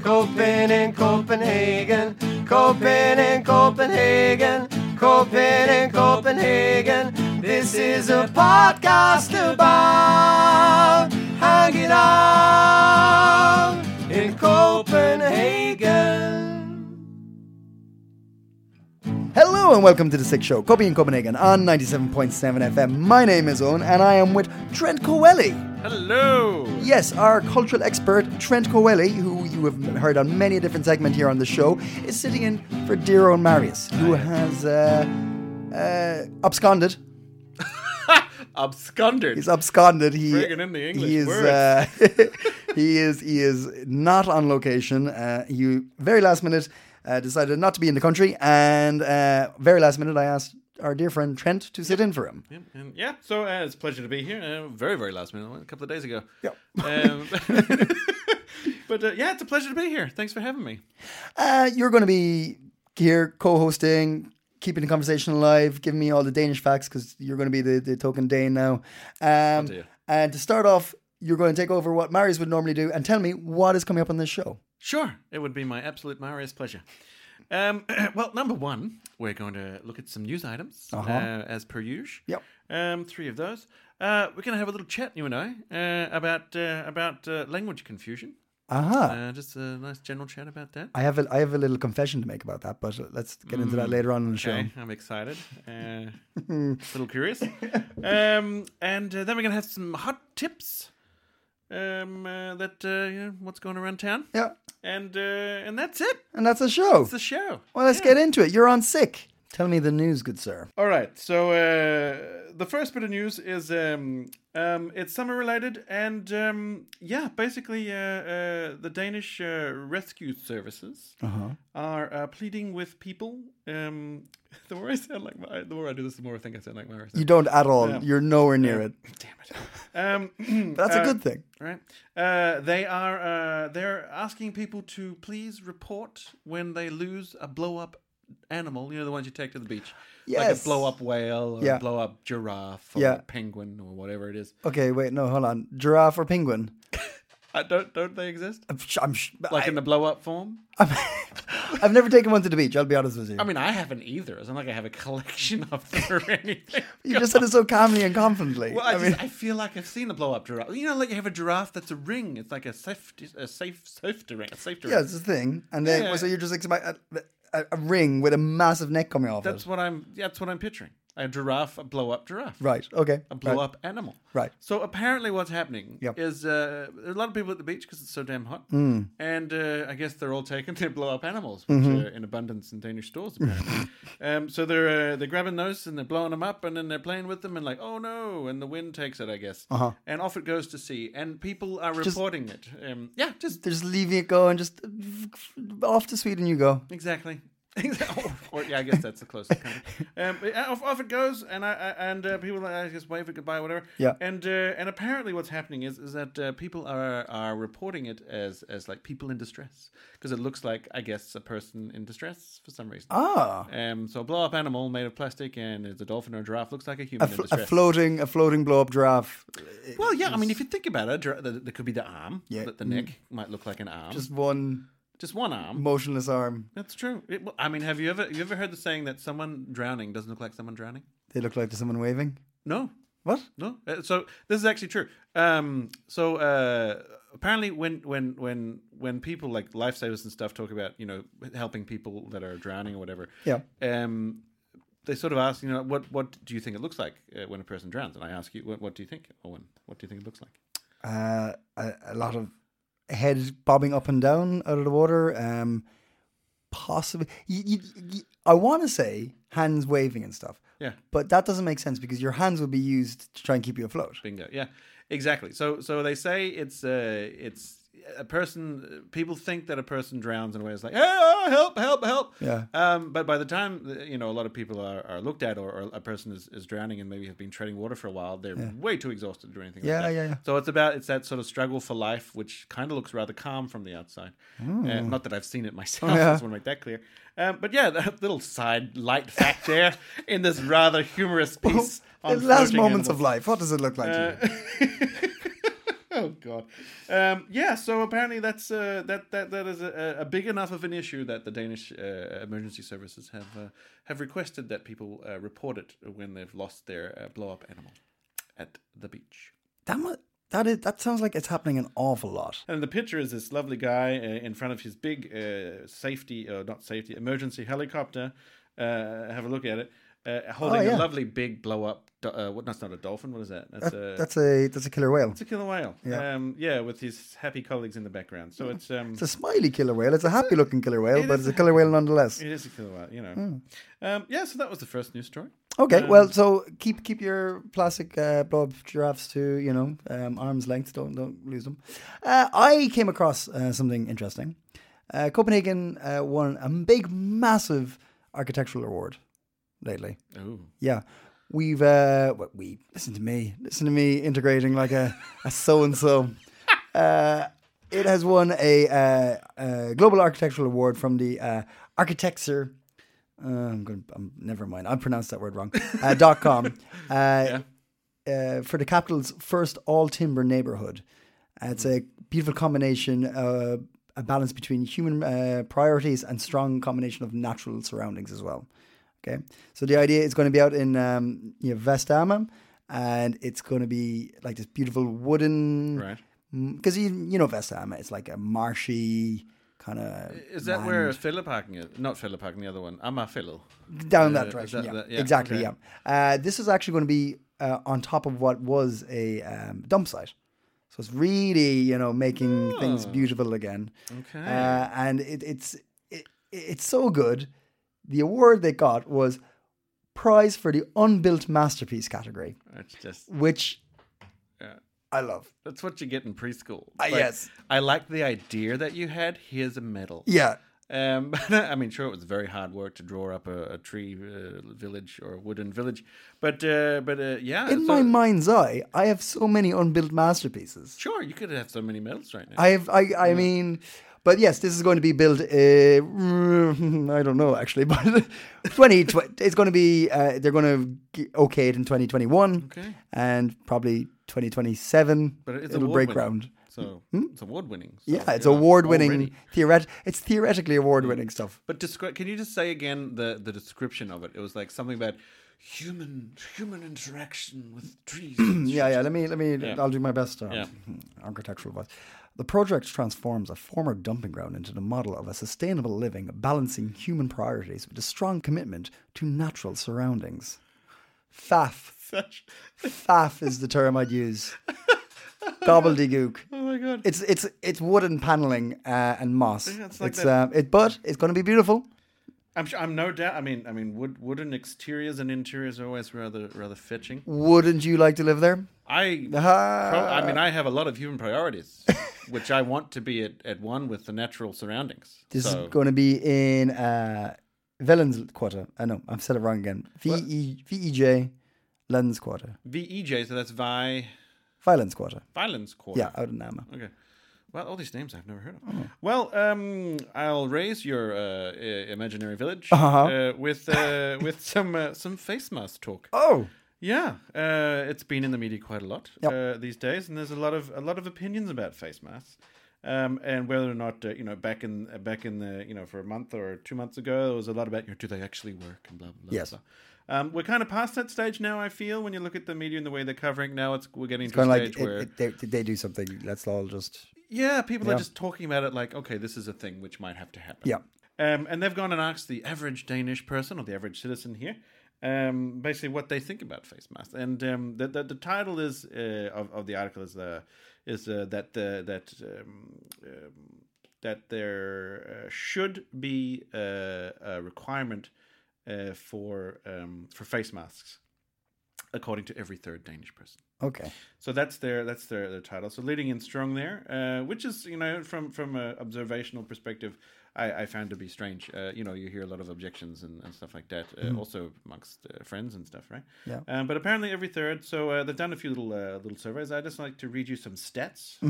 Copen in Copenhagen, Copen in Copenhagen, Copen in Copenhagen. This is a podcast about hanging out in Copenhagen. Hello and welcome to the Sick Show, Copy in Copenhagen on 97.7 FM. My name is Owen and I am with Trent Coelli. Hello. Yes, our cultural expert Trent Coelli, who you have heard on many a different segment here on the show, is sitting in for dear own Marius, who has uh, uh, absconded. Absconded. He's absconded. He, Friggin' in the English he is, uh, he is he is not on location. Uh, he very last minute uh, decided not to be in the country, and uh, very last minute I asked our dear friend Trent to sit in for him. Yeah, and yeah, so uh, it's a pleasure to be here. Uh, very, very last minute, a couple of days ago. Yep. Um, but uh, yeah, it's a pleasure to be here. Thanks for having me. Uh, you're going to be here co-hosting, keeping the conversation alive, giving me all the Danish facts because you're going to be the, the token Dane now. Um, and to start off, you're going to take over what Marius would normally do and tell me what is coming up on this show. Sure, it would be my absolute Marius pleasure. Um, well, number one, we're going to look at some news items Uh-huh. uh, as per usual. Yep. Um, three of those. Uh, we're going to have a little chat, you and I, uh, about uh, about uh, language confusion. Aha. Uh, just a nice general chat about that. I have a, I have a little confession to make about that, but uh, let's get into that later on in the show. Mm. Okay, I'm excited. Uh, a little curious. Um, and uh, then we're gonna have some hot tips. Um, uh, that uh, you know, what's going around town, Yeah, and uh, and that's it. and that's the show. It's the show. well, let's get into it. You're on sick. Tell me the news, good sir. All right. So uh, the first bit of news is um, um, it's summer related, and um, yeah, basically uh, uh, the Danish uh, rescue services are uh, pleading with people. Um, the more I sound like my, the more I do this, the more I think I sound like Marius. You don't at all. You're nowhere near it. Damn it. Um, that's a uh, good thing. right? Uh, they are uh, they're asking people to please report when they lose a blow up animal. You know the ones you take to the beach, like a blow up whale or Yeah. a blow up giraffe or Yeah. a penguin or whatever it is. Okay, wait, no, hold on. Giraffe or penguin? Uh, don't don't they exist? I'm, sh- I'm sh- Like I, in the blow up form? I've never taken one to the beach. I'll be honest with you. I mean, I haven't either. It's not like I have a collection of them or anything. you just said it so calmly and confidently. Well, I, I, just, mean, I feel like I've seen a blow up giraffe. You know, like you have a giraffe that's a ring. It's like a safe, a safe, safety ring. A safety ring. yeah, it's a thing. And then Yeah. so you're just expecting a, ring with a massive neck coming off That's it. what I'm. That's what I'm picturing. A giraffe, a blow up giraffe. Right. Okay. a blow right. up animal. Right. So apparently, what's happening Yep. is uh, a lot of people at the beach because it's so damn hot, Mm. and uh, I guess they're all taking their blow up animals, which Mm-hmm. are in abundance in Danish stores. Apparently, um, so they're uh, they're grabbing those and they're blowing them up, and then they're playing with them, and like, oh no, and the wind takes it, I guess, Uh-huh. and off it goes to sea, and people are reporting it. Um, yeah, just They're just leaving it go and just off to Sweden you go. Exactly. Or, yeah, I guess that's the closest. Kind of. um, uh, off, off it goes, and I, I and uh, people I guess wave it goodbye, whatever. Yeah. And uh, and apparently, what's happening is is that uh, people are are reporting it as as like people in distress because it looks like I guess a person in distress for some reason. Ah. Um. So a blow up animal made of plastic and it's a dolphin or a giraffe looks like a human A, in fl- a distress. floating a floating blow up giraffe. well, yeah. I mean, if you think about it, there could be the arm. Yeah. The, the neck might look like an arm. Just one just one arm. motionless arm. That's true. It, I mean, have you ever you ever heard the saying that someone drowning doesn't look like someone drowning? They look like someone waving. No, What? no. Uh, so this is actually true. Um, so uh, apparently, when when when when people like lifesavers and stuff talk about you know helping people that are drowning or whatever, Yeah. um, they sort of ask, you know, what what do you think it looks like uh, when a person drowns? And I ask you, what, what do you think, Owen? What do you think it looks like? Uh, a, a lot of head bobbing up and down out of the water. Um, possibly, you, you, you, I want to say hands waving and stuff, Yeah. But that doesn't make sense because your hands would be used to try and keep you afloat. Bingo. Yeah, exactly. So so they say it's uh it's a person. People think that a person drowns in a way it's like, hey, oh, help, help, help. Yeah. Um, but by the time you know a lot of people are, are looked at, or, or a person is, is drowning and maybe have been treading water for a while, they're way too exhausted to do anything. Yeah, like that. yeah, yeah. So it's about it's that sort of struggle for life, which kind of looks rather calm from the outside. Uh, not that I've seen it myself. Oh, yeah. I just want to make that clear. Um, but yeah, that little side light fact there in this rather humorous piece. on The last moments animals. of life. What does it look like to you? Oh God, um, yeah. So apparently that's uh, that that that is a, a big enough of an issue that the Danish uh, emergency services have uh, have requested that people uh, report it when they've lost their uh, blow up animal at the beach. That mu- that is that sounds like it's happening an awful lot. And the picture is this lovely guy uh, in front of his big uh, safety, uh, not safety, emergency helicopter. Uh, have a look at it. Uh, holding Oh, yeah. a lovely big blow up. Uh, what? That's not a dolphin. What is that? That's That, a that's a that's a killer whale. it's a killer whale. Yeah. Um, yeah, with his happy colleagues in the background. So it's um, It's a smiley killer whale. It's a happy looking killer whale, it but it's a killer whale nonetheless. It is a killer whale, you know. Um, yeah, so that was the first news story. Okay, well, so keep keep your plastic uh, blow up giraffes to you know um, arm's length. Don't don't lose them. Uh, I came across uh, something interesting. Uh, Copenhagen uh, won a big, massive architectural award lately. Oh, Yeah, we've uh, what we listen to me, listen to me integrating like a a so and so. It has won a, uh, uh global architectural award from the uh, Architecture. Uh, I'm going. I'm never mind. I pronounced that word wrong. Uh, dot com. Uh, uh, for the capital's first all timber neighborhood. Uh, it's a beautiful combination, uh, a balance between human uh, priorities and strong combination of natural surroundings as well. Okay, so the idea is going to be out in um, you know, and it's going to be like this beautiful wooden, right. Because you you know Vestamager, it's like a marshy kind of. Is that where Fælleparken is? Not Fælleparken, the other one. Amager Fælled. down Uh, that direction. that yeah. yeah, exactly. okay. Yeah. Uh, this is actually going to be uh, on top of what was a um, dump site, so it's really you know making things beautiful again. Oh. Okay. Uh, and it, it's it, it's so good. The award they got was prize for the unbuilt masterpiece category, It's just which Yeah. I love. that's what you get in preschool. Ah, Like, yes. I like the idea that you had. Here's a medal. Yeah, Um, I mean, sure, it was very hard work to draw up a, a tree uh, village or a wooden village, but uh, but uh, yeah, in so- my mind's eye, I have so many unbuilt masterpieces. sure you could have so many medals right now. I have, I, I mean, but yes, this is going to be built. Uh, I don't know actually, but twenty. it's going to be. Uh, they're going to okay it in twenty twenty one, and probably twenty twenty seven. but it's it'll break ground. So it's award winning. So, Hmm? Yeah, it's award winning. Theoret- It's theoretically award winning stuff. But describe. Can you just say again the the description of it? It was like something about human human interaction with trees. Yeah, yeah. Let me, let me. Yeah. I'll do my best. Uh, Yeah. Architectural voice. The project transforms a former dumping ground into the model of a sustainable living, balancing human priorities with a strong commitment to natural surroundings. FAF. Such. Faff is the term I'd use. Gobbledygook. Oh my god. It's it's it's wooden paneling uh, and moss. Yeah, it's like it's um, it, but it's going to be beautiful. I'm sure. I'm no doubt. I mean, I mean, wood, wooden exteriors and interiors are always rather rather fetching. Wouldn't you like to live there? I. Ah. pro- I mean, I have a lot of human priorities, which I want to be at, at one with the natural surroundings. This so, is going to be in uh, Vellens Quarter. I know I've said it wrong again. V E V E J Lens Quarter. VEJ, so that's Vi Violence Quarter. Violence Quarter. Yeah, out in Nama. Okay. Well, all these names I've never heard of. Oh. Well, um, I'll raise your uh, imaginary village Uh-huh. uh, with uh, with some uh, some face mask talk. Oh, Yeah, uh, it's been in the media quite a lot Yep. uh, these days, and there's a lot of a lot of opinions about face masks, um, and whether or not uh, you know back in back in the you know for a month or two months ago, there was a lot about you know do they actually work and blah blah blah. Yes. blah. Um, we're kind of past that stage now. I feel when you look at the media and the way they're covering now, it's we're getting to kind a stage like where it, they, they do something? Let's all just yeah, people Yeah. are just talking about it like okay, this is a thing which might have to happen. yeah. Um, and they've gone and asked the average Danish person or the average citizen here, um, basically what they think about face masks. And um, the, the the title is uh, of of the article is uh, is uh, that the that um, um, that there uh, should be uh, a requirement uh, for um, for face masks, according to every third Danish person. Okay. So that's their that's their, their title. So leading in strong there, uh, which is you know from from an observational perspective, I, I found to be strange. Uh, you know, you hear a lot of objections and, and stuff like that, uh, also amongst uh, friends and stuff, right? Yeah. Um, but apparently every third. So uh, they've done a few little uh, little surveys. I just like to read you some stats.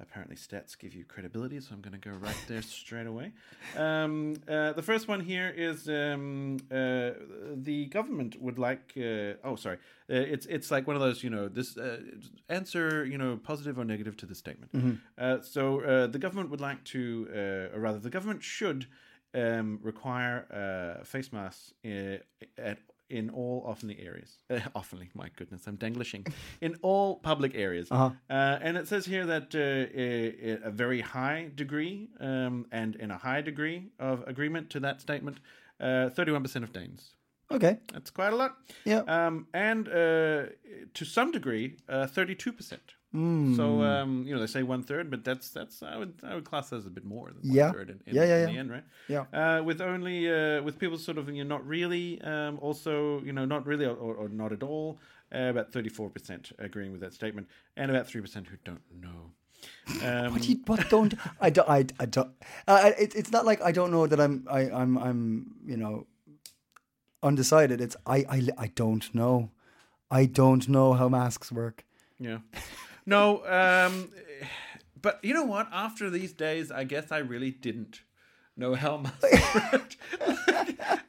Apparently, stats give you credibility, so I'm going to go right there straight away. Um, uh, the first one here is um, uh, the government would like. Uh, oh, sorry, uh, it's it's like one of those. You know, this uh, answer. You know, positive or negative to the statement. Uh, so uh, the government would like to, uh, or rather, the government should um, require uh, face masks uh, at in all oftenly areas. Uh, oftenly, my goodness, I'm danglishing. in all public areas. Uh, and it says here that uh, a, very high degree um, and in a high degree of agreement to that statement, uh, 31% of Danes. Okay. That's quite a lot. Yeah. Um, and uh, to some degree, uh, 32%. Hmm. So um, you know they say one third, but that's that's I would I would class that as a bit more than one Yeah. third in, in, Yeah, yeah, in the end, right? Yeah. Uh, with only uh, with people sort of you know not really, um, also you know not really or, or, or not at all. Uh, about thirty four percent agreeing with that statement, and about three percent who don't know. Um, What, do you, what don't I don't I, I don't uh, it, it's not like I don't know that I'm I, I'm I'm you know undecided it's I, I I don't know I don't know how masks work Yeah. No, um, but you know what? After these days, I guess I really didn't know how much.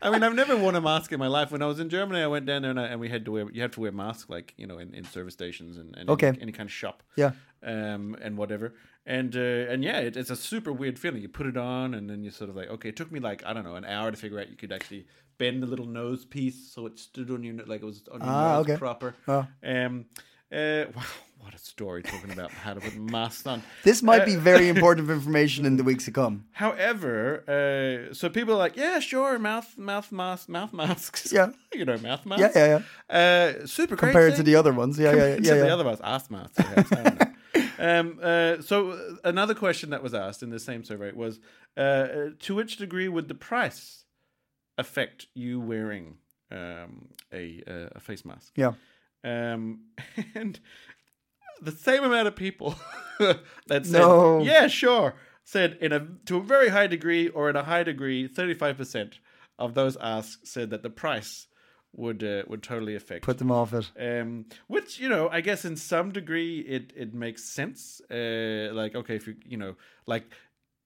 I mean, I've never worn a mask in my life. When I was in Germany, I went down there and, I, and we had to wear. You had to wear masks, like you know, in, in service stations and, and Okay. any, any kind of shop. Yeah. Um, and whatever. And uh, and yeah, it, it's a super weird feeling. You put it on, and then you're sort of like, okay, it took me like I don't know an hour to figure out you could actually bend the little nose piece so it stood on your like it was on your Ah, nose okay. proper. Oh. Um, uh, wow, what a story talking about how to put masks on. this might Uh, be very important information in the weeks to come However, uh, so people are like, yeah, sure, mouth, mouth mask, mouth masks. Yeah. you know, mouth masks. yeah yeah yeah Uh, super great compared to the other ones yeah yeah yeah, Compared yeah, to the yeah. other ones, ass masks. perhaps, I don't know. um, uh, so uh, another question that was asked in the same survey was, uh, to which degree would the price affect you wearing um, a a face mask? yeah Um, and the same amount of people that said, No. "Yeah, sure," said in a to a very high degree or in a high degree, thirty five percent of those asked said that the price would uh, would totally affect. put them off it um, which you know, I guess in some degree it it makes sense. Uh, like okay, if you you know, like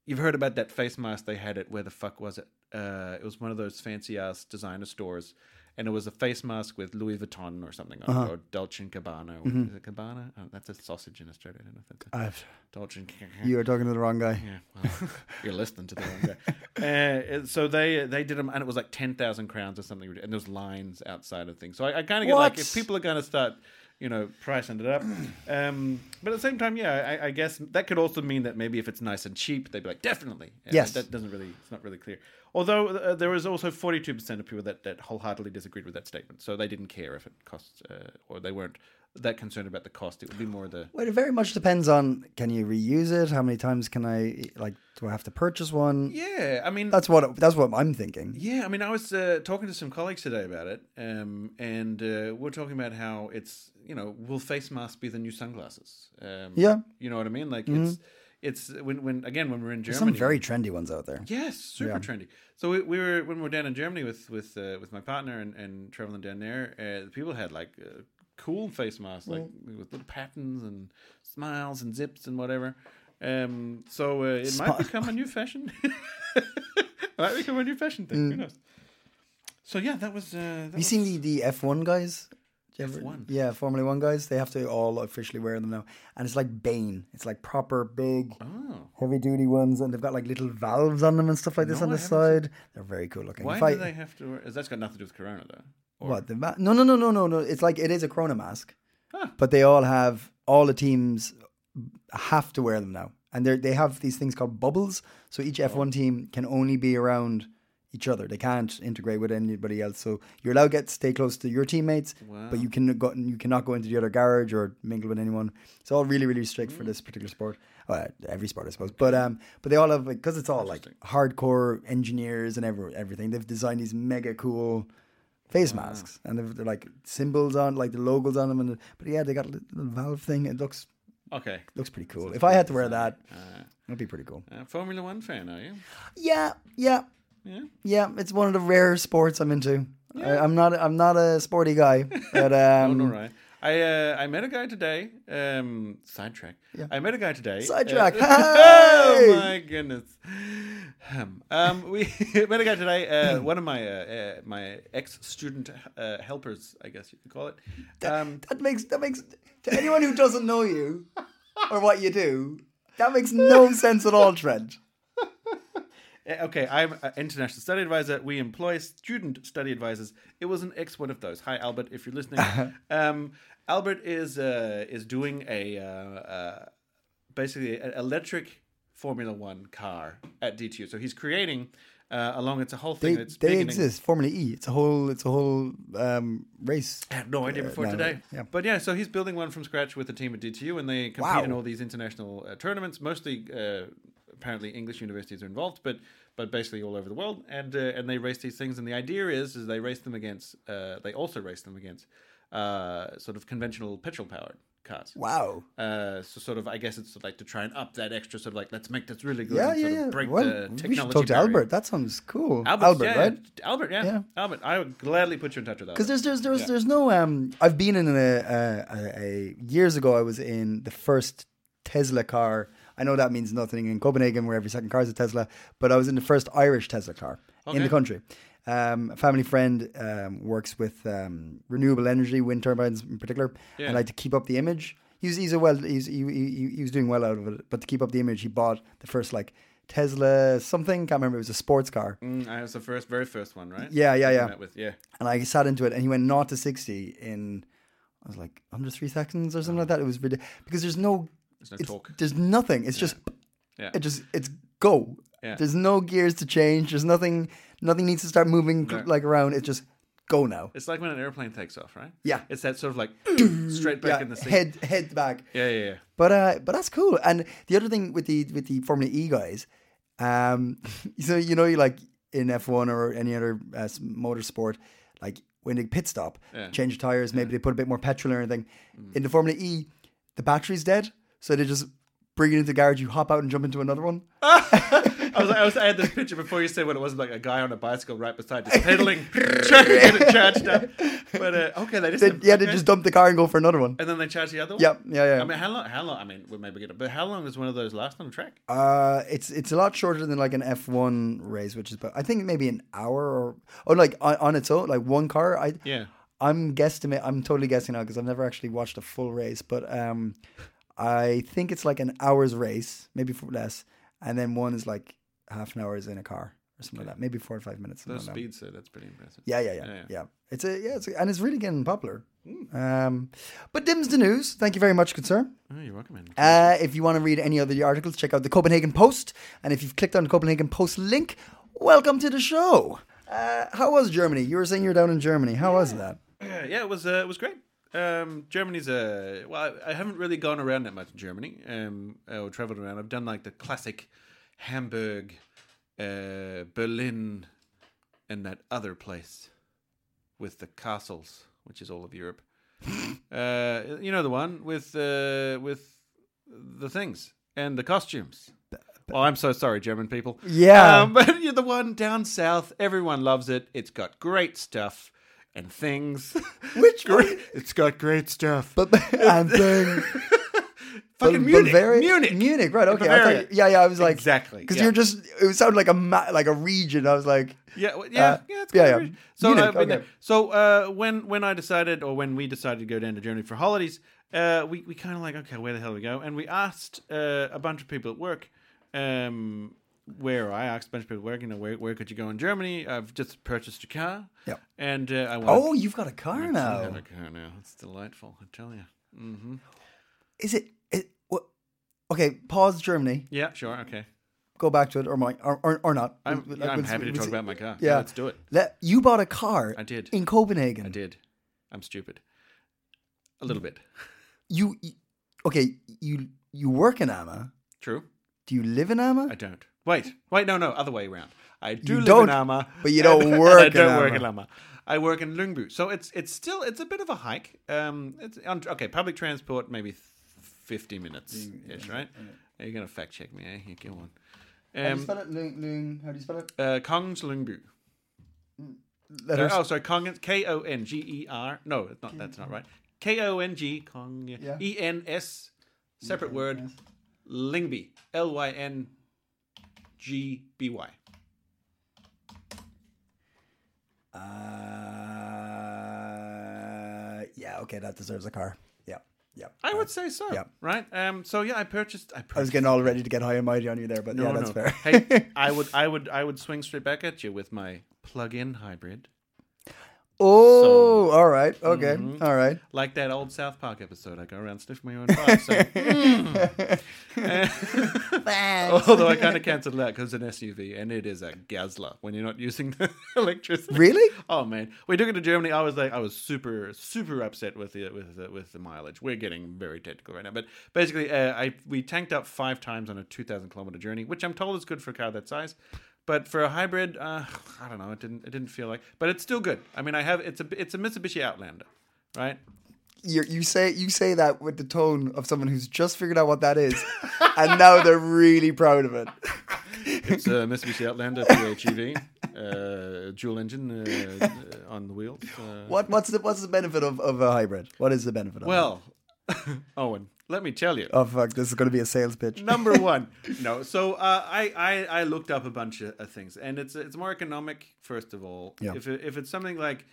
you've heard about that face mask they had it. Where the fuck was it? Uh, it was one of those fancy ass designer stores, and it was a face mask with Louis Vuitton or something on Uh-huh. it, or Dolce and Gabbana. Or, Mm-hmm. Is it Gabbana? Oh, that's a sausage in Australia. I don't know if that's a I've, Dolce and you are talking to the wrong guy yeah, well, you're listening to the wrong guy. Uh, so they they did them, and it was like ten thousand crowns or something, and there was lines outside of things. So I, I kind of get like if people are going to start, you know, pricing it up. Um, but at the same time, yeah, I, I guess that could also mean that maybe if it's nice and cheap, they'd be like, definitely. Yes. that doesn't really, it's not really clear. Although uh, there was also forty two percent of people that that wholeheartedly disagreed with that statement, so they didn't care if it costs, uh, or they weren't that concerned about the cost. It would be more the well, it very much depends on can you reuse it how many times can I like do I have to purchase one yeah. I mean, that's what that's what I'm thinking Yeah, I mean, I was uh, talking to some colleagues today about it, um, and uh, we're talking about how it's you know will face masks be the new sunglasses? Um, Yeah. you know what I mean. Like it's it's when when again when we're in Germany. There's some very trendy ones out there Yes, super trendy. So we, we were when we were down in Germany with with uh, with my partner and, and traveling down there. Uh, the people had like uh, cool face masks, like with little patterns and smiles and zips and whatever. Um, so uh, it might become a new fashion. it might become a new fashion thing. Who knows? So yeah, that was. Uh, that Have you was- seen the, the F1 guys? Ever- F1? Yeah, Formula One guys. They have to all officially wear them now. And it's like Bane. It's like proper big, Oh, heavy duty ones. And they've got like little valves on them and stuff like this No, on I the side. They're very cool looking. why If do I- they have to? Wear, that's got nothing to do with Corona, though. Or- What? The ma- no, no, no, no, no, no. It's like, it is a Corona mask. Huh. But they all have, all the teams have to wear them now. And they they have these things called bubbles. So each F1 team can only be around each other. They can't integrate with anybody else. So you're allowed to get stay close to your teammates, but you can go you cannot go into the other garage or mingle with anyone. It's all really really strict for this particular sport. Well, every sport, I suppose. But um, but they all have because it's all like hardcore engineers and every, everything. They've designed these mega cool face masks, and they've, they're like symbols on, like the logos on them. And but yeah, they got a little valve thing. It looks Okay. looks pretty cool. If I had to wear that, it'd be pretty cool. Uh, Formula One fan, are you? Yeah, yeah, Yeah. yeah. It's one of the rare sports I'm into. I, I'm not. I'm not a sporty guy, but um, Oh, no, right. I uh, I met a guy today. Um, sidetrack. Yeah. I met a guy today. Sidetrack. Uh, Hey! oh my goodness. Um, we met a guy today. Uh, one of my uh, uh, my ex student uh, helpers, I guess you could call it. Um, that makes that makes to anyone who doesn't know you or what you do, that makes no sense at all, Trent. Uh, Okay, I'm an international study advisor. We employ student study advisors. It was an ex one of those. Hi, Albert, if you're listening. um, Albert is uh, is doing a uh, uh, basically an electric Formula One car at DTU. So he's creating uh, along. It's a whole thing. They, that's they beginning- exist. Formula E. It's a whole. It's a whole um, race. I had no idea before no, today. yeah. But yeah, so he's building one from scratch with a team at DTU, and they compete Wow. in all these international uh, tournaments. Mostly, uh, apparently, English universities are involved, but but basically all over the world. And uh, and they race these things, and the idea is is they race them against. Uh, they also race them against uh, sort of conventional petrol powered cars. Wow. Uh, so sort of, I guess it's like to try and up that extra sort of like let's make this really good. Yeah, yeah, yeah. Break the we should talk to barrier. Albert. That sounds cool. Albert, Albert, yeah, right? Albert, yeah. Yeah. Albert. I would gladly put you in touch with Albert. Because there's there's there's Yeah. there's no um. I've been in a, a, a, a years ago. I was in the first Tesla car. I know that means nothing in Copenhagen, where every second car is a Tesla. But I was in the first Irish Tesla car in the country. Um, a family friend um, works with um, renewable energy, wind turbines in particular, Yeah. and like to keep up the image. He's he's a well he's he, he, he was doing well out of it, but to keep up the image, he bought the first like Tesla something. Can't remember. It was a sports car. Mm, I was the first, very first one, right? Yeah, yeah, yeah. With, yeah. and I sat into it, and he went naught to sixty in, I was like under three seconds or something like that. It was ridiculous because there's no, There's no it's- talk. there's nothing. It's just, Yeah. it just, it's go. Yeah. There's no gears to change. There's nothing. Nothing needs to start moving No. like around. It's just go now. It's like when an airplane takes off, right? Yeah. It's that sort of like straight back yeah, in the seat. head head back. Yeah, yeah, yeah. But uh, but that's cool. And the other thing with the with the Formula E guys, um, so you know, you like in F one or any other uh, motorsport, like when they pit stop, Yeah. change tires, maybe they put a bit more petrol or anything. Mm. In the Formula E, the battery's dead, so they just bring it into the garage. You hop out and jump into another one. I was, I was, I had this picture before you said when it wasn't like a guy on a bicycle right beside, just pedaling, trying to get it charged up. But uh, okay, they just They, have- yeah, they okay. just dump the car and go for another one. and then they charge the other one. Yep, yeah, yeah. I mean, how long? How long? I mean, we maybe get it, but how long does one of those last on the track? Uh, it's it's a lot shorter than like an F one race, which is about I think maybe an hour or oh like on, on its own, like one car. I Yeah. I'm guesstimate. I'm totally guessing now because I've never actually watched a full race, but um, I think it's like an hour's race, maybe for less, and then one is like half an hour is in a car or something like that, maybe four or five minutes. Those speeds, so that's pretty impressive. Yeah, yeah, yeah, Yeah, yeah, yeah. It's a yeah, it's a, and it's really getting popular. Um, but Dim's the news. Thank you very much, good sir. Oh, you're welcome, man. Uh, if you want to read any other articles, check out the Copenhagen Post. And if you've clicked on the Copenhagen Post link, welcome to the show. Uh, how was Germany? You were saying you're down in Germany. How was that? Yeah, yeah, it was uh, it was great. Um, Germany's a well. I, haven't really gone around that much in Germany. Um, or traveled around. I've done like the classic Hamburg, uh, Berlin, and that other place with the castles, which is all of Europe. uh, you know the one with uh, with the things and the costumes. Oh, I'm so sorry, German people. Yeah. um, but you're the one down south. Everyone loves it. It's got great stuff and things. Which great? It's got great stuff. But and then Fucking Bul- Munich. Bavaria- Munich. Munich, right? Okay, I thought, yeah, yeah. I was like, Exactly, because yeah. you're just. It sounded like a ma- like a region. I was like, Yeah, well, yeah, Uh, yeah, yeah, yeah. So, Munich, uh, okay. so uh, when when I decided, or when we decided to go down to Germany for holidays, uh, we we kind of like, okay, where the hell do we go? And we asked uh, a bunch of people at work, um, where I asked a bunch of people work, you know, where where could you go in Germany? I've just purchased a car, Yep. and uh, I want. oh, you've got a car I now. have a car now. It's delightful, I tell you. Mm-hmm. Is it? it what? Okay, pause Germany. Yeah, sure, okay. go back to it, or my, or, or, or not. I'm, yeah, I'm we'll- happy to talk about my car. Yeah, let's do it. Let, you bought a car. I did. in Copenhagen. I did. I'm stupid. A little bit. You, you okay? You you work in Amma. True. Do you live in Amma? I don't. Wait, wait, no, no, other way around. I do You live don't, in Amma, but you don't and work I don't work in Amma. I work in Lyngby, so it's it's still it's a bit of a hike. Um, it's on, okay. Public transport, maybe fifty minutes ish, right? Are you gonna fact check me? Eh? You go on. How do you Um, spell it? Lyng, Lyng, how do you spell it? uh, Kongens Lyngby. Letters. oh, sorry, Kongens. K O N G E R. No, it's not. That's not right. K O N G Kong Yeah. E N S. Separate word. Lyngby. L Y N G B Y. Uh, yeah. Okay, that deserves a car. Yeah. Yeah. I would say so. Yeah. Right. Um. So yeah, I purchased. I, I was getting all ready to get high and mighty on you there, but No, yeah, that's no. fair. hey, I would, I would, I would swing straight back at you with my plug-in hybrid, oh, all right. Okay. Mm-hmm. all right. like that old South Park episode. I go around sniffing my own butt. So, although I kind of cancelled that because it's an SUV and it is a Gazla when you're not using the electricity. Really? Oh man, we took it to Germany. I was like, I was super, super upset with the with the, with the mileage. We're getting very technical right now, but basically, uh, I we tanked up five times on a two thousand kilometer journey, which I'm told is good for a car that size. But for a hybrid, uh, I don't know. It didn't. It didn't feel like. But it's still good. I mean, I have. It's a. It's a Mitsubishi Outlander, right? You you say you say that with the tone of someone who's just figured out what that is, and now they're really proud of it. It's a Mitsubishi Outlander PHEV, uh, dual engine uh, uh, on the wheels. Uh, What what's the what's the benefit of, of a hybrid? What is the benefit of well, Owen, let me tell you. Oh fuck, this is gonna be a sales pitch. Number one, no. So uh, I, I I looked up a bunch of, of things, and it's it's more economic. First of all, Yeah. if it, if it's something like,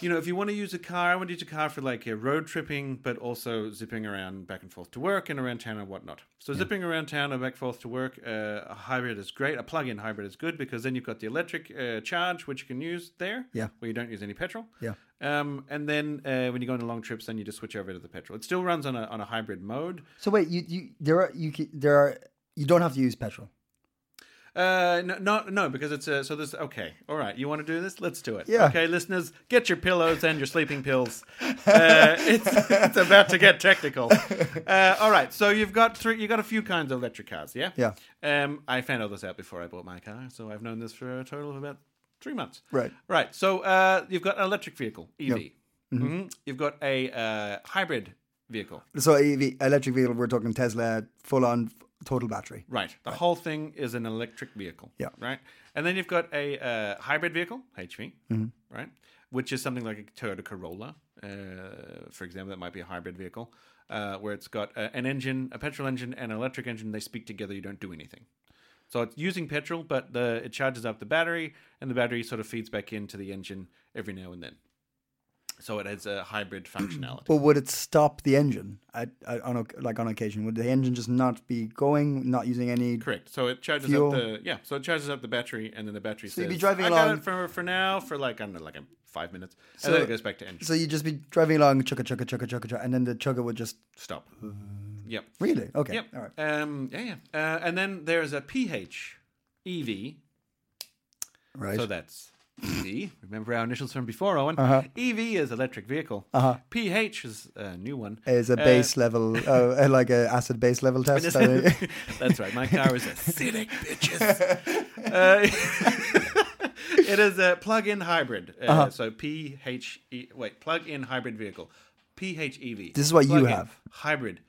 you know, if you want to use a car, I want to use a car for like road tripping, but also zipping around back and forth to work and around town and whatnot. So zipping around town and back and forth to work, uh, a hybrid is great. A plug-in hybrid is good because then you've got the electric uh, charge which you can use there, Yeah. where you don't use any petrol. Yeah. Um, and then uh, when you go on long trips, then you just switch over to the petrol. It still runs on a on a hybrid mode. So wait, you you there are you there are you don't have to use petrol. Uh, no, no, no, because it's uh, so this. Okay, all right. You want to do this? Let's do it. Yeah. Okay, listeners, get your pillows and your sleeping pills. Uh, it's it's about to get technical. Uh, all right. So you've got three. you've got a few kinds of electric cars. Yeah. Yeah. Um, I found all this out before I bought my car, so I've known this for a total of about three months. Right. Right. So uh, you've got an electric vehicle, EV. Yep. Mm-hmm. Mhm. You've got a uh, hybrid vehicle. So EV, electric vehicle, we're talking Tesla, full on total battery. Right. The whole thing is an electric vehicle. Yeah. Right. And then you've got a uh, hybrid vehicle, HV, right, which is something like a Toyota Corolla, uh, for example. That might be a hybrid vehicle, uh, where it's got uh, an engine, a petrol engine, and an electric engine. They speak together. You don't do anything. So it's using petrol, but the it charges up the battery, and the battery sort of feeds back into the engine every now and then. So it has a hybrid functionality. But would it stop the engine at, at, on o- like on occasion? Would the engine just not be going, not using any? Correct. So it charges Fuel. up the yeah. So it charges up the battery, and then the battery. So you'd be driving I got along- it for for now for like I don't know, like five minutes, So- and then it goes back to engine. So you'd just be driving along, chugga chugga chugga chugga, chugga and then the chugga would just Stop. Yep. really okay. Yep. All right. Um. Yeah. Yeah. Uh, and then there's a PH EV. Right. So that's EV. Remember our initials from before, Owen. Uh-huh. EV is electric vehicle. Uh-huh. PH is a new one. is a Uh, base level, uh, uh, like a acid base level test. That's right. My car is acidic, bitches. Uh, it is a plug-in hybrid. Uh, Uh-huh. So PH, Wait, plug-in hybrid vehicle. PHEV. This is what you Plug-in have. Hybrid,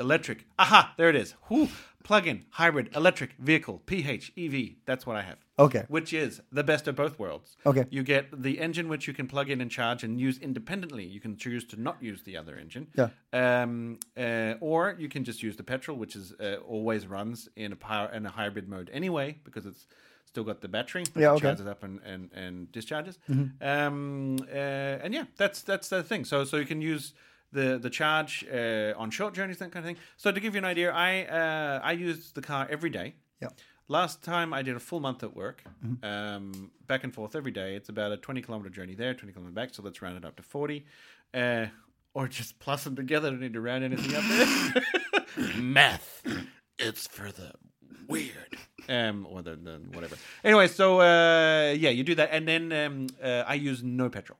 electric. Aha, there it is. Whew. Plug-in hybrid electric vehicle. PHEV. That's what I have. Okay. Which is the best of both worlds. Okay. You get the engine which you can plug in and charge and use independently. You can choose to not use the other engine. Yeah. Um, uh, or you can just use the petrol, which is uh, always runs in a power in a hybrid mode anyway, because it's still got the battery. Yeah, okay. Mm-hmm. Charges up and and, and discharges. Um, uh, and yeah, that's that's the thing. So so you can use. The, the charge uh, on short journeys that kind of thing. So to give you an idea, I uh, I use the car every day. Yeah. Last time I did a full month at work, um, back and forth every day. It's about a 20 kilometer journey there, 20 kilometer back. So let's round it up to 40. Uh, or just plus them together. I Don't need to round anything up there. Math. It's for the weird. Um, or the, the whatever. Anyway, so uh, yeah, you do that, and then um, uh, I use no petrol.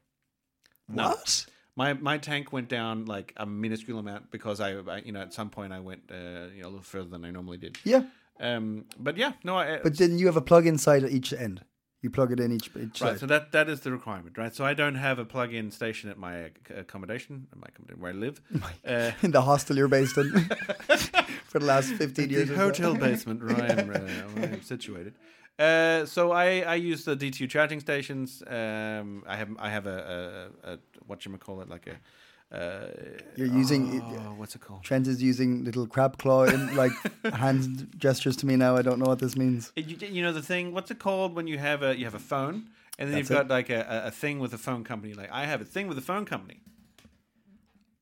No. What? My my tank went down like a minuscule amount because I, I you know at some point I went uh, you know a little further than I normally did. Yeah, Um, but yeah, no, I, but then you have a plug inside at each end. You plug it in each each Right, side. so that that is the requirement, right? So I don't have a plug-in station at my accommodation, at my accommodation where I live. Uh, in the hostel you're based in for the last 15 years. the so. hotel basement where I am, uh, where I am situated. Uh, so I, I use the D2 charging stations. Um, I have I have a, a, a what you call it like a uh, You're using oh, what's it called? Trent is using little crab claw in like hand gestures to me now. I don't know what this means. You, you know the thing. What's it called when you have a you have a phone and then That's you've it. got like a, a- thing with a phone company. Like I have a thing with a phone company.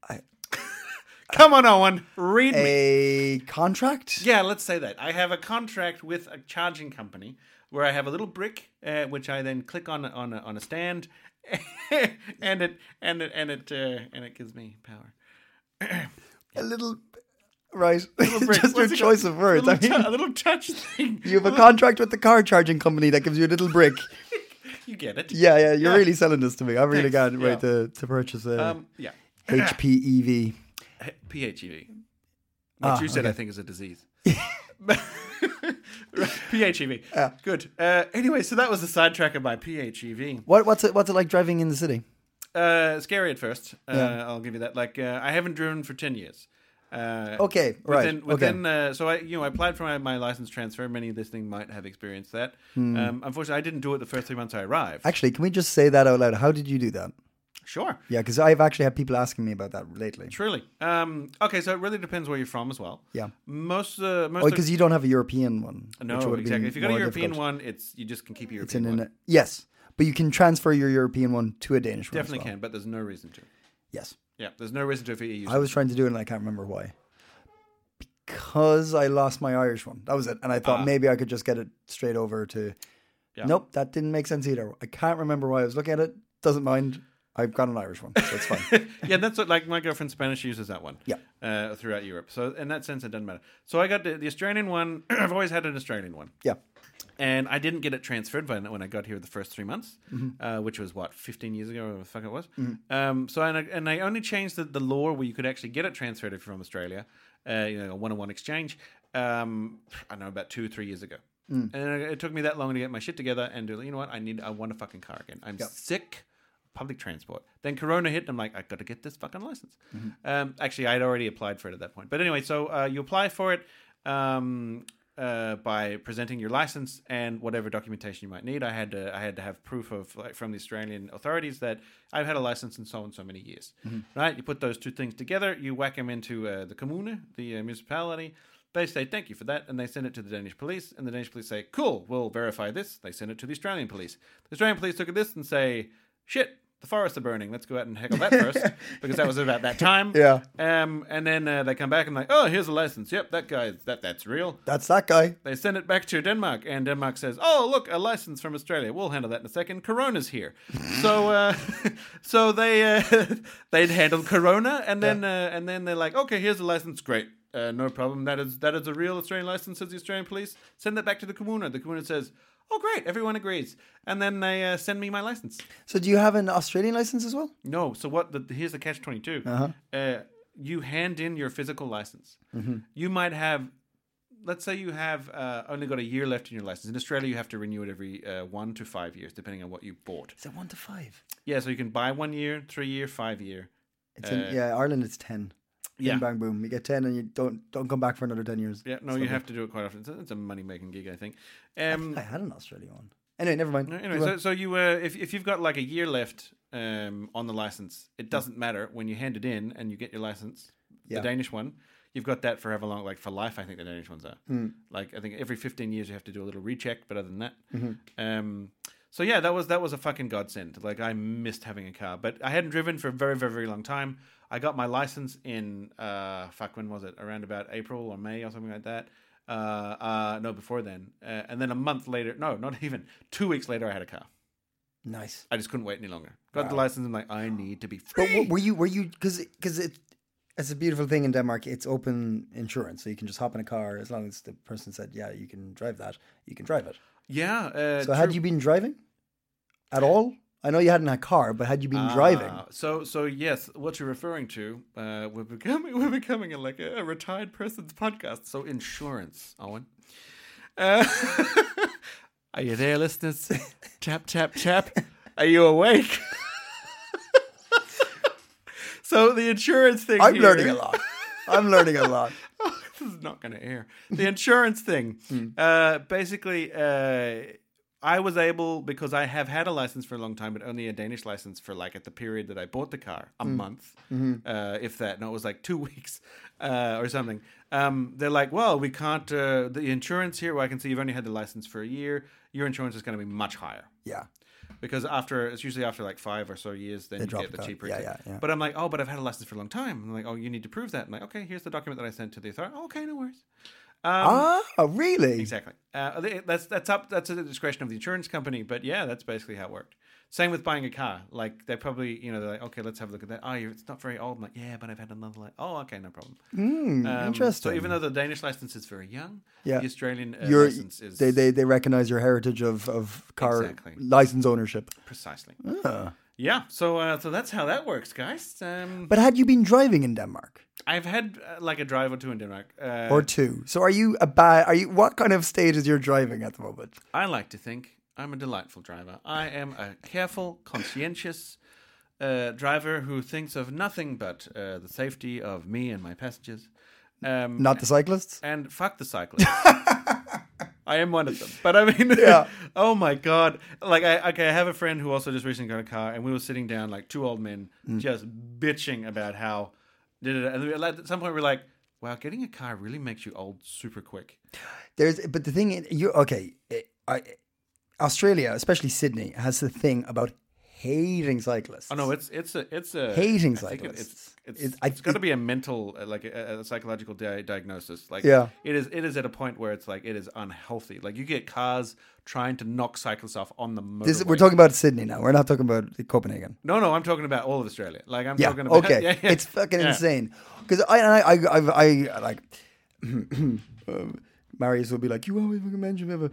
I- Come on, Owen, read me. A contract? Yeah, let's say that. I have a contract with a charging company where I have a little brick, uh, which I then click on on a, on a stand, and it and it and it uh, and it gives me power. A little. Right. brick. Just your What's it choice called? of words. A I little, mean, tou- a little touch thing. you have a contract with the car charging company that gives you a little brick. You get it. Yeah, yeah. You're Yeah. really selling this to me. I'm really Thanks. right, Yeah. to, to purchase a Um. Yeah. HPEV. PHEV. What Ah, you said, okay. I think, is a disease. PHEV. Good. Uh, anyway, so that was the sidetrack of my PHEV. What, what's it? What's it like driving in the city? Uh, scary at first. Uh, Yeah. I'll give you that. Like, uh, I haven't driven for ten years. Uh, Okay, right, Within, okay. uh, so I, you know, I applied for my, my license transfer. Many listening might have experienced that. Hmm. Um, unfortunately, I didn't do it the first three months I arrived. Actually, can we just say that out loud? How did you do that? Sure, Yeah, because I've actually had people asking me about that lately. truly. Um, okay, so it really depends where you're from as well. Yeah. Most, uh, most. Oh, because you don't have a European one. no, which would have exactly. If you got a European difficult. one, it's you just can keep your It's European in one. an, yes, but you can transfer your European one to a Danish one. Definitely well. can, but there's no reason to. Yes, Yeah, there's no reason to if you use. I was trying to do it and I can't remember why. Because I lost my Irish one. That was it, and I thought maybe I could just get it straight over to. Ah. Yeah. Nope, that didn't make sense either. I can't remember why I was looking at it. Doesn't mind. I've got an Irish one, so it's fine. yeah, that's what like my girlfriend Spanish uses that one. Yeah. Uh, throughout Europe. So in that sense, it doesn't matter. So I got the, the Australian one. I've always had an Australian one, yeah, and I didn't get it transferred when, when I got here the first three months, Mm-hmm. uh, which was what 15 years ago, whatever the fuck it was. Um, so and I, and I only changed the, the law where you could actually get it transferred if you're from Australia, uh, you know, a one-on-one exchange. Um, I don't know about two or three years ago. Mm. And it took me that long to get my shit together and do. You know what? I need. I want a fucking car again. I'm sick public transport. Then Corona hit, and I'm like, I got to get this fucking license. Mm-hmm. Um, actually, I'd already applied for it at that point. But anyway, so uh, you apply for it um, uh, by presenting your license and whatever documentation you might need. I had to, I had to have proof of like from the Australian authorities that I've had a license in so and so many years. Right? You put those two things together, you whack them into uh, the commune, the uh, municipality. They say thank you for that, and they send it to the Danish police, and the Danish police say, "Cool, we'll verify this." They send it to the Australian police. The Australian police look at this and say, "Shit, the forests are burning. Let's go out and heckle that first, because that was about that time." Yeah. Um, and then uh, they come back and like, "Oh, here's a license. Yep, that guy, that that's real." that's that guy. They send it back to Denmark, and Denmark says, "Oh, look, a license from Australia. We'll handle that in a second. Corona's here." so, uh, so they uh, they'd handle Corona, and then uh, and then they're like, "Okay, here's a license. Great, uh, no problem. That is that is a real Australian license." Says the Australian police. Send that back to the Comuna. The Comuna says, "Oh, great, everyone agrees." And then they uh, send me my license. So, do you have an Australian license as well? No, so what? The, here's the catch twenty two. uh-huh. uh, you hand in your physical license. You might have, let's say, you have uh, only got a year left in your license. In Australia, you have to renew it every uh, one to five years, depending on what you bought. Is it one to five? Yeah, so you can buy one year, three year, five year. It's in, yeah, Ireland. It's ten. Yeah. Bing, bang, boom. You get ten, and you don't don't come back for another ten years. Yeah, no, you have to do it quite often. It's a, it's a money making gig, I think. Um, I had an Australian one. Anyway, never mind. Anyway, Go so, on. so you uh, if if you've got like a year left um, on the license, it doesn't matter when you hand it in and you get your license, Yeah. the Danish one. You've got that for however long, like for life. I think the Danish ones are. Hmm. Like I think every fifteen years you have to do a little recheck, but other than that, Mm-hmm. um, so yeah, that was that was a fucking godsend. Like I missed having a car, but I hadn't driven for a very very very long time. I got my license in uh, fuck when was it? Around about April or May or something like that. Uh, uh, no, before then, uh, and then a month later, no, not even two weeks later, I had a car. nice. I just couldn't wait any longer. Got the license. I'm like, I need to be But free. w- were you were you because because it It's a beautiful thing in Denmark. It's open insurance, so you can just hop in a car as long as the person said, "Yeah, you can drive that." You can drive it. Yeah. Uh, So, had you been driving at all? I know you hadn't had a car, but had you been driving? Ah, so so yes, what you're referring to, uh, we're becoming we're becoming a, like a, a retired person's podcast. So insurance, Owen. Uh, are you there, listeners? tap tap tap. Are you awake? so the insurance thing. I'm here- learning a lot. I'm learning a lot. this is not going to air. The insurance thing. Hmm. Uh, basically, uh, I was able because I have had a license for a long time, but only a Danish license for like at the period that I bought the car, a Hmm. month, Mm-hmm. uh, if that. No, it was like two weeks uh, or something. Um, they're like, well, we can't. Uh, the insurance here, well, I can see you've only had the license for a year. Your insurance is going to be much higher Yeah. because after it's usually after like five or so years, then you get the cheaper. Yeah, yeah, yeah. But I'm like, oh, but I've had a license for a long time. And they're like, oh, you need to prove that. I'm like, okay, here's the document that I sent to the authority. okay, no worries. Um, ah, really? Exactly. Uh, that's that's up. That's at the discretion of the insurance company. But yeah, that's basically how it worked. Same with buying a car. Like they're probably, you know, they're like, okay, let's have a look at that. Oh, it's not very old. I'm like, yeah, but I've had another. Li- oh, okay, no problem. Hmm, Um, interesting. So even though the Danish license is very young, Yeah. the Australian uh, license is they, they they recognize your heritage of of car Exactly. license ownership. precisely. Ah. Yeah. So uh, so that's how that works, guys. Um, But had you been driving in Denmark I've had uh, like a drive or two in Denmark. Uh, or two? So are you a bad? Are you what kind of state is your driving at the moment? I like to think I'm a delightful driver. I am a careful, conscientious uh, driver who thinks of nothing but uh, the safety of me and my passengers. Um, Not the cyclists. and fuck the cyclists. I am one of them. But I mean, Yeah. oh my god! Like, I okay, I have a friend who also just recently got a car, and we were sitting down like two old men, Mm. just bitching about how. And at some point, we're like, "Wow, getting a car really makes you old super quick." There's, but the thing, you okay? I, Australia, especially Sydney, has the thing about hating cyclists. Oh no, it's it's a it's a Hating I cyclists. It's it's, it's got to be a mental, uh, like a, a psychological di- diagnosis. Like, Yeah. it is. It is at a point where it's like it is unhealthy. Like you get cars trying to knock cyclists off on the motorway. This, we're talking about Sydney now. We're not talking about Copenhagen. No, no, I'm talking about all of Australia. Like I'm Yeah. talking about. Okay. yeah, yeah. It's fucking Yeah. insane. Because I, I, I, I, I, like, um, Marius will be like, you always fucking mention me.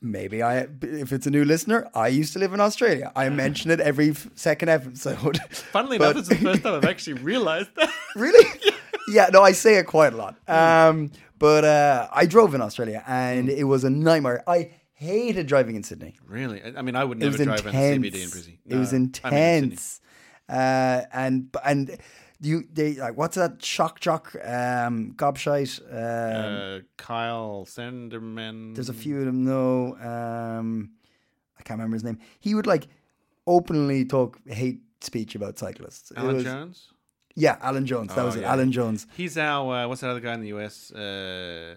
Maybe I, if it's a new listener, I used to live in Australia. I mention it every second episode. Funnily But- enough, it's the first time I've actually realized that. really? yeah, no, I say it quite a lot. Um, but uh, I drove in Australia and Mm. it was a nightmare. I hated driving in Sydney. really? I, mean, I would never drive intense. in CBD in Brizzy. it was No, I mean, intense. uh, and and you they like what's that shock jock um gobshite um, Uh, Kyle Sandilands. there's a few of them no um I can't remember his name he would like openly talk hate speech about cyclists It Alan was- Jones. yeah Alan Jones that Oh, was it yeah. Alan Jones He's our uh, what's that other guy in the US? Uh,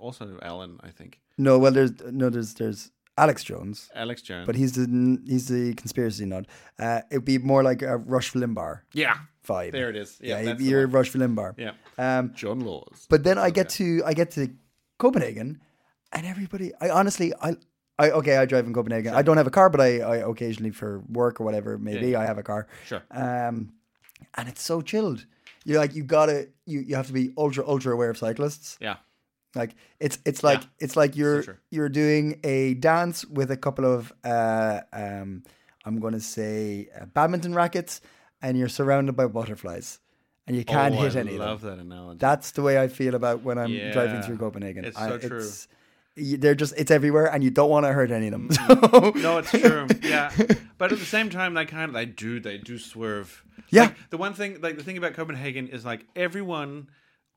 also Alan, I think. no well there's no there's there's Alex Jones Alex Jones. but he's the he's the conspiracy nut uh it'd be more like a Rush Limbaugh yeah, vibe there it is. Yeah, yeah, you're one. Rush Limbaugh Yeah, um John Laws. But then I get to I get to Copenhagen, and everybody. I honestly I. I, okay, I drive in Copenhagen. I don't have a car, but I, I occasionally for work or whatever, maybe I have a car. Sure. Um, and it's so chilled. You're like you gotta you, you have to be ultra ultra aware of cyclists. yeah, Like it's it's like Yeah. it's like you're true. you're doing a dance with a couple of uh um I'm gonna say uh, badminton rackets, and you're surrounded by butterflies, and you can't oh, hit I any of them. love that analogy. That's the way I feel about when I'm Yeah. driving through Copenhagen. It's I- so true. y- they're just it's everywhere, and you don't want to hurt any of them. So, no, it's true. Yeah, but at the same time, they kind of they do they do swerve. Yeah. Like, the one thing, like the thing about Copenhagen is like everyone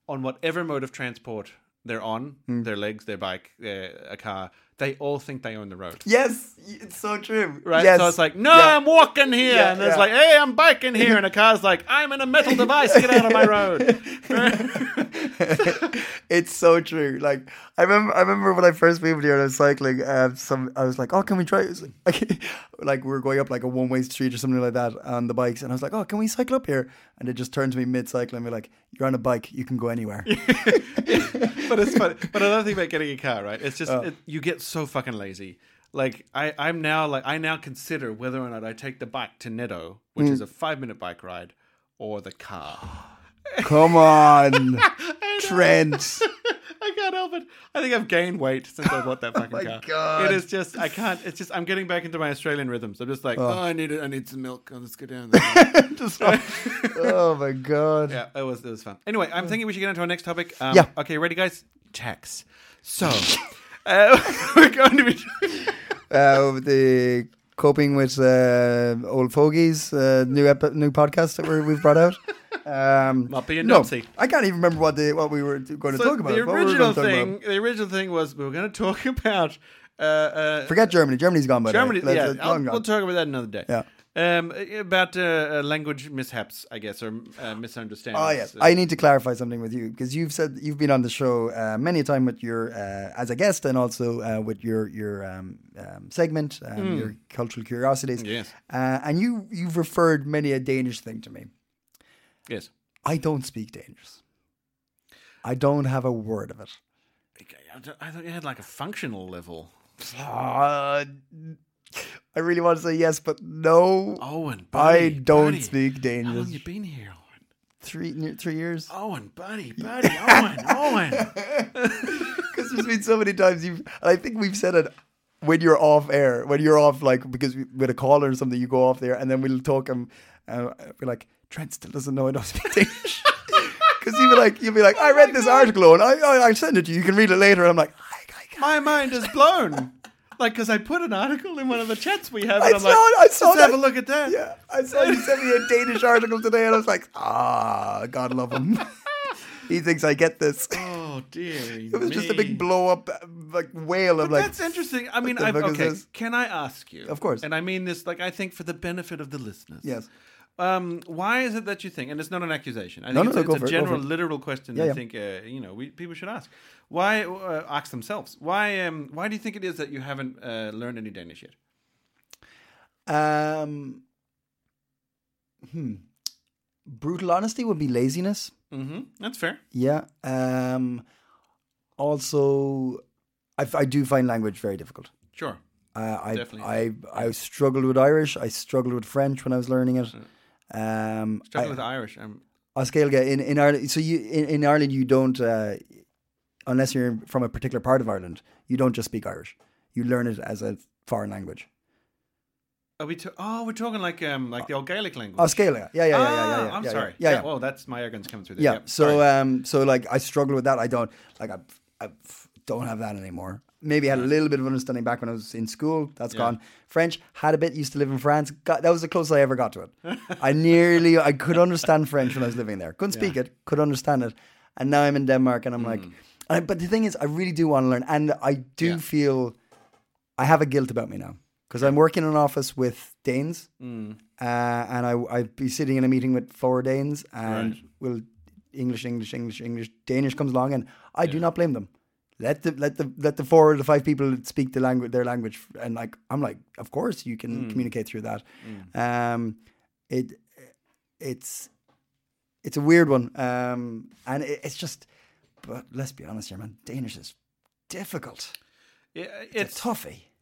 on whatever mode of transport they're on, Hmm. their legs, their bike, uh, a car, they all think they own the road. yes, it's so true. Right, Yes. so it's like, no, Yeah. I'm walking here, Yeah, and it's yeah. like, hey, I'm biking here, and a car's like, I'm in a metal device, get out of my road. it's so true. Like I remember, I remember when I first moved here and I was cycling. Um, some I was like, "Oh, can we try?" Like, like we were going up like a one-way street or something like that on the bikes, and I was like, "Oh, can we cycle up here?" And it just turned to me mid-cycle and be like, "You're on a bike. You can go anywhere." but it's funny. But another thing about getting a car, right? It's just Oh. it, you get so fucking lazy. Like I, I'm now like I now consider whether or not I take the bike to Netto, which Mm. is a five minute bike ride, or the car. Come on, Trent. I can't help it. I think I've gained weight since I bought that fucking my car. God. It is just I can't. It's just I'm getting back into my Australian rhythms. I'm just like, oh, I need it. I need some milk. Oh, let's go down there. Just- oh my god. yeah, it was it was fun. Anyway, I'm thinking we should get into our next topic. Um, Yeah. Okay, ready, guys? Tax. So uh, we're going to be. Uh, the coping with uh, old fogies, uh, new epi- new podcast that we're, we've brought out. Um, Not being no, Nazi. I can't even remember what the what we were going to So talk about. the What were we original thing, the original thing was we were going to talk about uh, uh, Forget Germany. Germany's gone by. Germany. Let's- yeah, I'll- gone. we'll talk about that another day. Yeah. Um, about uh, uh, language mishaps, I guess, or uh, misunderstandings. Oh yes, Uh, I need to clarify something with you because you've said you've been on the show uh, many a time with your uh, as a guest and also uh, with your your um, um, segment, um, your cultural curiosities. Yes. uh, and you you've referred many a Danish thing to me. yes. I don't speak Danish. I don't have a word of it. I I thought you had like a functional level. I really want to say yes, but no. Owen, I don't buddy. speak How long Danish. you been here, Owen? Three near, three years. Owen, buddy, buddy, Owen, Owen. Because there's been so many times you've, and I think we've said it when you're off air, when you're off, like, because we, with a caller or something, you go off there and then we'll talk and uh, we're like, Trent still doesn't know I don't speak English. Because you'll be like, you'll be like, I read this article and I, I, I send it to you. You can read it later. And I'm like, I, I. My mind is blown. Like, because I put an article in one of the chats we have, I and I'm saw like, it, I saw let's that. have a look at that. Yeah, I saw you sent me a Danish article today, and I was like, ah, God love him. he thinks I get this. Oh dear. It was just a big blow up, like whale of But like. that's interesting. I mean, I've, okay. this? Can I ask you? Of course. And I mean this, like, I think for the benefit of the listeners. Yes. Um, why is it that you think, and it's not an accusation. I think No, no, it's, no, it's a it, general, it. literal question. Yeah, I yeah. think uh, you know we, people should ask. Why uh, ask themselves? Why um, why do you think it is that you haven't uh, learned any Danish yet? Um, hmm. Brutal honesty would be laziness. Mm-hmm. That's fair. Yeah. Um, also, I, I do find language very difficult. Sure. Uh, I, Definitely. I I struggled with Irish. I struggled with French when I was learning it. Um, Struggle I- with Irish. Um, as Gaeilge in in Ireland. So you in, in Ireland you don't uh, unless you're from a particular part of Ireland. You don't just speak Irish. You learn it as a foreign language. are we? ta- oh, we're talking like um like the old Gaelic language. as Gaeilge. Yeah, yeah, yeah, yeah, yeah. Ah, yeah, I'm yeah, sorry. Yeah, yeah. Well, that's my arrogance coming through there. yeah. Yep, So sorry. um, so like I struggle with that. I don't like I, I don't have that anymore. Maybe I had a little bit of understanding back when I was in school. That's Yeah. gone. French had a bit. Used to live in France. Got, that was the closest I ever got to it. I nearly I could understand French when I was living there. Couldn't speak it. Could understand it. And now I'm in Denmark, and I'm like, and I, but the thing is, I really do want to learn, and I do. Yeah. feel I have a guilt about me now because I'm working in an office with Danes, Hmm. uh, and I I'd be sitting in a meeting with four Danes, and Right. will English, English, English, English, Danish comes along, and I do not blame them. Let the let the let the four or the five people speak the language their language, and like I'm like, of course you can communicate through that. Um, it it's it's a weird one, um, and it, it's just. But let's be honest here, man. Danish is difficult. Yeah, It's, it's.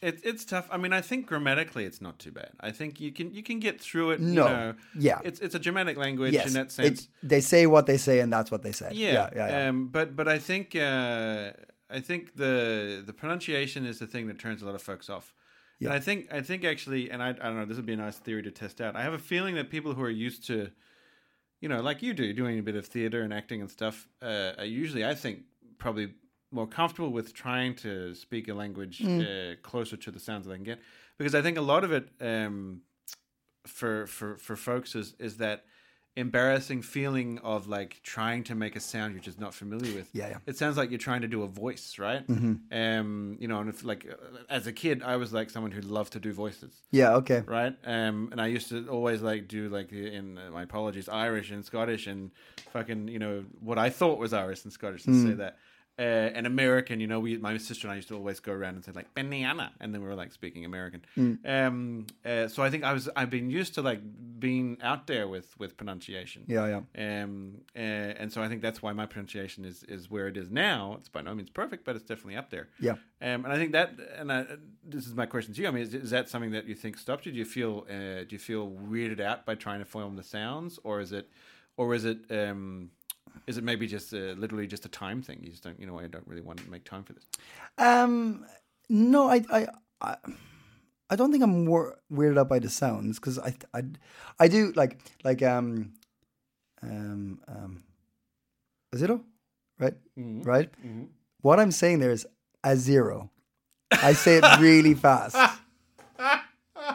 It, it's tough. I mean, I think grammatically it's not too bad. I think you can you can get through it. No. You know. Yeah. It's it's a Germanic language Yes, in that sense. They say what they say, and that's what they say. yeah. yeah, yeah. yeah. Um, but but I think uh, I think the the pronunciation is the thing that turns a lot of folks off. Yeah. And I think I think actually, and I, I don't know, this would be a nice theory to test out. I have a feeling that people who are used to, you know, like you do, doing a bit of theater and acting and stuff, uh, are usually, I think, probably more comfortable with trying to speak a language Mm. uh, closer to the sounds that they can get. Because I think a lot of it um, for for for folks is is that embarrassing feeling of like trying to make a sound you're just not familiar with. Yeah, yeah. It sounds like you're trying to do a voice, right? Um, you know, and if like uh, as a kid, I was like someone who loved to do voices yeah, okay. right? Um, and I used to always like do like in uh, my apologies, Irish and Scottish and fucking you know what I thought was Irish and Scottish and say that. Uh, and American, you know, we my sister and I used to always go around and say like banana, and then we were like speaking American. Um, uh, so I think I was I've been used to like being out there with with pronunciation. Yeah, yeah. Um, uh, and so I think that's why my pronunciation is is where it is now. It's by no means perfect, but it's definitely up there. Yeah. Um, and I think that, and I, this is my question to you. I mean, is, is that something that you think stopped you? Do you feel uh, do you feel weirded out by trying to form the sounds, or is it, or is it, um, is it maybe just uh, literally just a time thing? You just don't, you know, I don't really want to make time for this. Um, no, I, I, I, I don't think I'm more weirded out by the sounds because I, I, I do like, like, um, um, um, a zero, right, right. What I'm saying there is a zero. I say it really fast.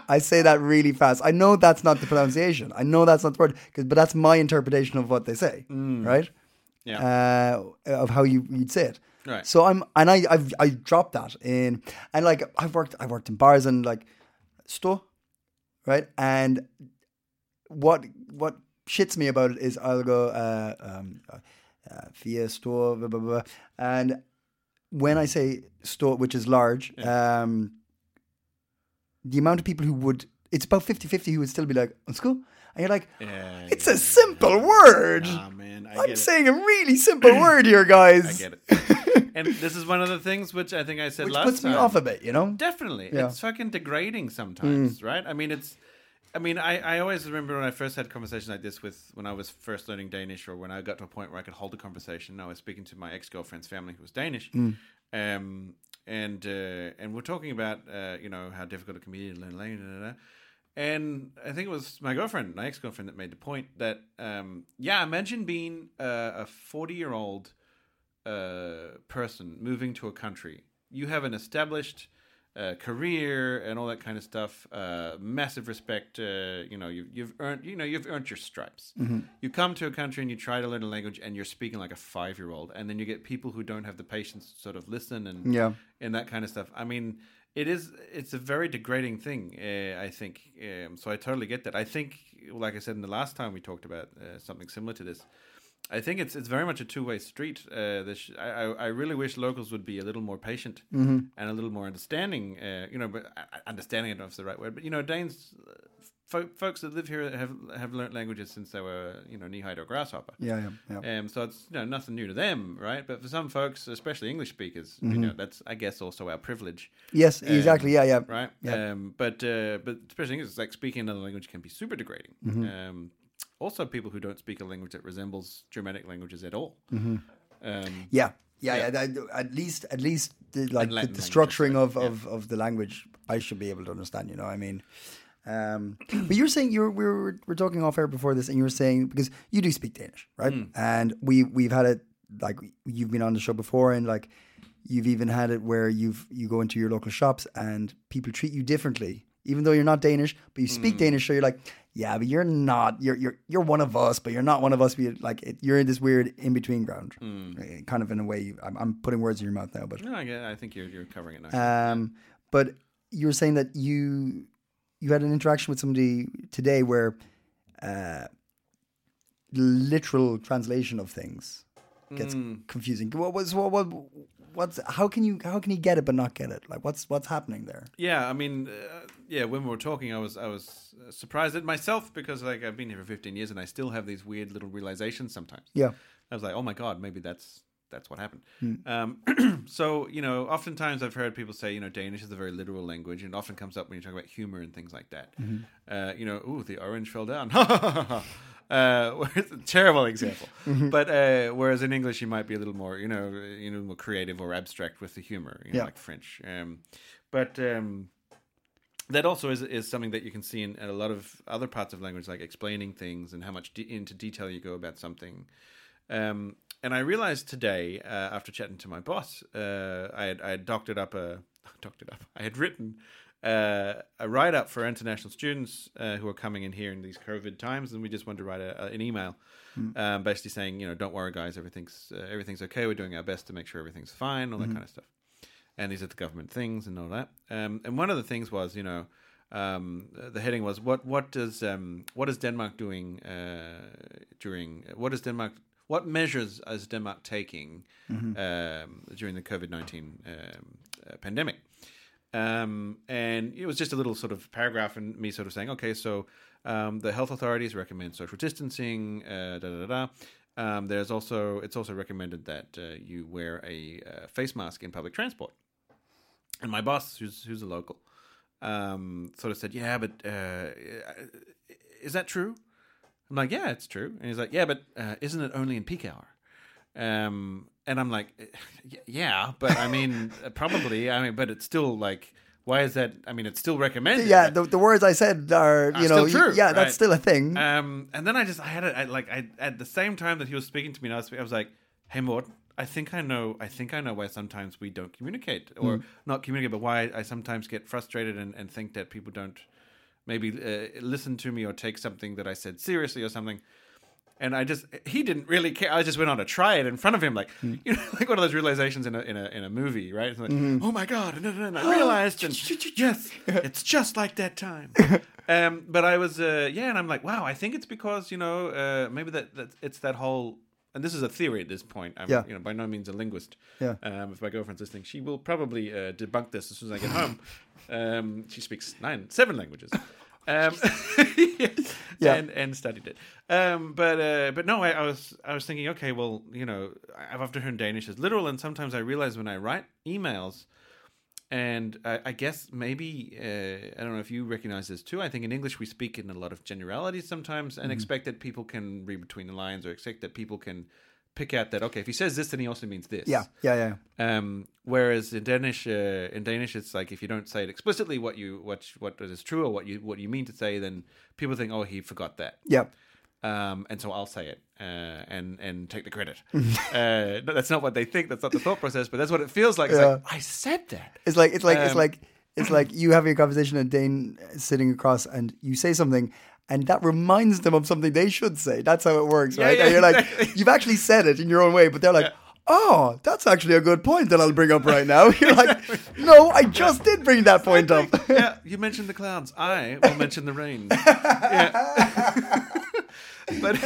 I say that really fast. I know that's not the pronunciation. I know that's not the word, but that's my interpretation of what they say, right? Yeah. uh, of how you you'd say it. Right. So I'm and I I've I dropped that in and like I've worked I worked in bars and like sto, right? And what what shits me about it is I'll go uh um uh, uh, via sto blah, blah, blah. and when I say sto which is large um the amount of people who would it's about 50-50 who would still be like on school and you're like Yeah, it's a simple word Ah, man, I I'm get it. saying a really simple word here, guys. I get it. and this is one of the things which I think I said Which last puts time. me off a bit, you know? Definitely. Yeah. Mm. It's fucking degrading sometimes, right? I mean, it's. I mean, I, I always remember when I first had conversations like this with when I was first learning Danish, or when I got to a point where I could hold a conversation. I was speaking to my ex girlfriend's family who was Danish, Mm. um, and uh, and we're talking about uh, you know how difficult it can be to learn language. And I think it was my girlfriend, my ex girlfriend, that made the point that um, yeah, imagine being uh, a forty year old uh, person moving to a country. You have an established uh, career and all that kind of stuff. Uh, massive respect. Uh, you know, you've, you've earned. You know, you've earned your stripes. You come to a country and you try to learn a language, and you're speaking like a five year old, and then you get people who don't have the patience to sort of listen and Yeah. and that kind of stuff. I mean. It is. It's a very degrading thing. Uh, I think. Um, so I totally get that. I think, like I said in the last time we talked about uh, something similar to this, I think it's it's very much a two way street. Uh, this I, I I really wish locals would be a little more patient and a little more understanding. Uh, you know, but uh, understanding I don't know if it's the right word, but you know, Danes, uh, fo- folks that live here have have learnt languages since they were you know knee height or grasshopper. Yeah, yeah, yeah. Um, so it's you know nothing new to them, right? But for some folks, especially English speakers, you know, that's I guess also our privilege yes, exactly. Yeah, yeah. right? Yeah. Um, but uh, but especially English, it's like speaking another language can be super degrading. Mm-hmm. Um, also, people who don't speak a language that resembles Germanic languages at all. Mm-hmm. Um, Yeah, yeah, yeah. at least, at least, the, like the, the structuring of, of, of the language, I should be able to understand. You know, I mean, um, but you're saying you're we were we're talking off air before this, and you were saying because you do speak Danish, right? Hmm. And we we've had it like you've been on the show before, and like you've even had it where you've you go into your local shops and people treat you differently, even though you're not Danish, but you speak Hmm. Danish, so you're like, yeah, but you're not. You're you're you're one of us, but you're not one of us. But like it, you're in this weird in between ground, eh, kind of in a way. I'm, I'm putting words in your mouth now, but no, I, get, I think you're you're covering it nicely. um, but you were saying that you you had an interaction with somebody today where uh, literal translation of things gets confusing. What was what what what's how can you how can you get it but not get it? Like what's what's happening there? yeah, I mean, uh, yeah. When we were talking, I was I was surprised at myself because like I've been here for 15 years and I still have these weird little realizations sometimes. Yeah, I was like, oh my god, maybe that's that's what happened. Hmm. Um, so you know, oftentimes I've heard people say, you know, Danish is a very literal language, and it often comes up when you talk about humor and things like that. Mm-hmm. Uh, you know, ooh, the orange fell down. uh, a terrible example. Mm-hmm. But uh, whereas in English you might be a little more, you know, you know, more creative or abstract with the humor, you know, Yeah. like French. Um, but um, that also is is something that you can see in, in a lot of other parts of language, like explaining things and how much de- into detail you go about something. Um, and I realized today, uh, after chatting to my boss, uh, I had I had doctored up a doctored up. I had written uh, a write up for international students uh, who are coming in here in these COVID times, and we just wanted to write a, a- an email, um, basically saying, you know, don't worry, guys, everything's uh, everything's okay. We're doing our best to make sure everything's fine, all that kind of stuff and these are the government things and all that. Um, and one of the things was, you know, um, the heading was what what does um, what is Denmark doing uh, during what is Denmark what measures is Denmark taking um, during the COVID nineteen um, uh, pandemic? Um, and it was just a little sort of paragraph and me sort of saying, okay, so um, the health authorities recommend social distancing, uh, da da da. da. Um, there's also it's also recommended that uh, you wear a uh, face mask in public transport. And my boss, who's who's a local, um, sort of said, "Yeah, but uh, is that true?" I'm like, "Yeah, it's true." And he's like, "Yeah, but uh, isn't it only in peak hour?" Um, and I'm like, "Yeah, but I mean, uh, probably. I mean, but it's still like, why is that? I mean, it's still recommended." Yeah, the, the words I said are, you know, true, yeah, that's right. still a thing. Um, and then I just I had it like I at the same time that he was speaking to me, and I was, I was like, "Hey, Mort, I think I know. I think I know why sometimes we don't communicate, or not communicate, but why I sometimes get frustrated and, and think that people don't maybe uh, listen to me or take something that I said seriously or something." And I just he didn't really care. I just went on to try it in front of him, like you know, like one of those realizations in a in a in a movie, right? It's like, oh my god, and, and I realized, and yes, it's just like that time. um, but I was, uh, yeah, and I'm like, wow, I think it's because you know uh, maybe that, that it's that whole, and this is a theory at this point. I'm, Yeah. you know, by no means a linguist. Yeah. Um, if my girlfriend's listening, she will probably uh, debunk this as soon as I get home. Um, she speaks nine, seven languages. Um, Yeah. and and studied it. Um, but uh, but no, I, I was I was thinking, okay, well, you know, I've often heard Danish as literal, and sometimes I realize when I write emails, and I, I guess maybe uh, I don't know if you recognize this too. I think in English we speak in a lot of generalities sometimes, and expect that people can read between the lines, or expect that people can pick out that okay, if he says this, then he also means this. yeah, yeah, yeah. Um, whereas in Danish, uh, in Danish, it's like if you don't say it explicitly, what you what what is true or what you what you mean to say, then people think, oh, he forgot that. Yeah. Um, and so I'll say it uh, and and take the credit. uh, no, that's not what they think. That's not the thought process, but that's what it feels like. It's Yeah. like I said that. It's like it's like it's Um, like it's like you having a conversation and Dane sitting across and you say something and that reminds them of something they should say. That's how it works, Yeah, right? yeah, and you're like you've actually said it in your own way, but they're like, Oh, that's actually a good point that I'll bring up right now. You're like, no, I just did bring that point up. yeah, you mentioned the clouds. I will mention the rain. Yeah. but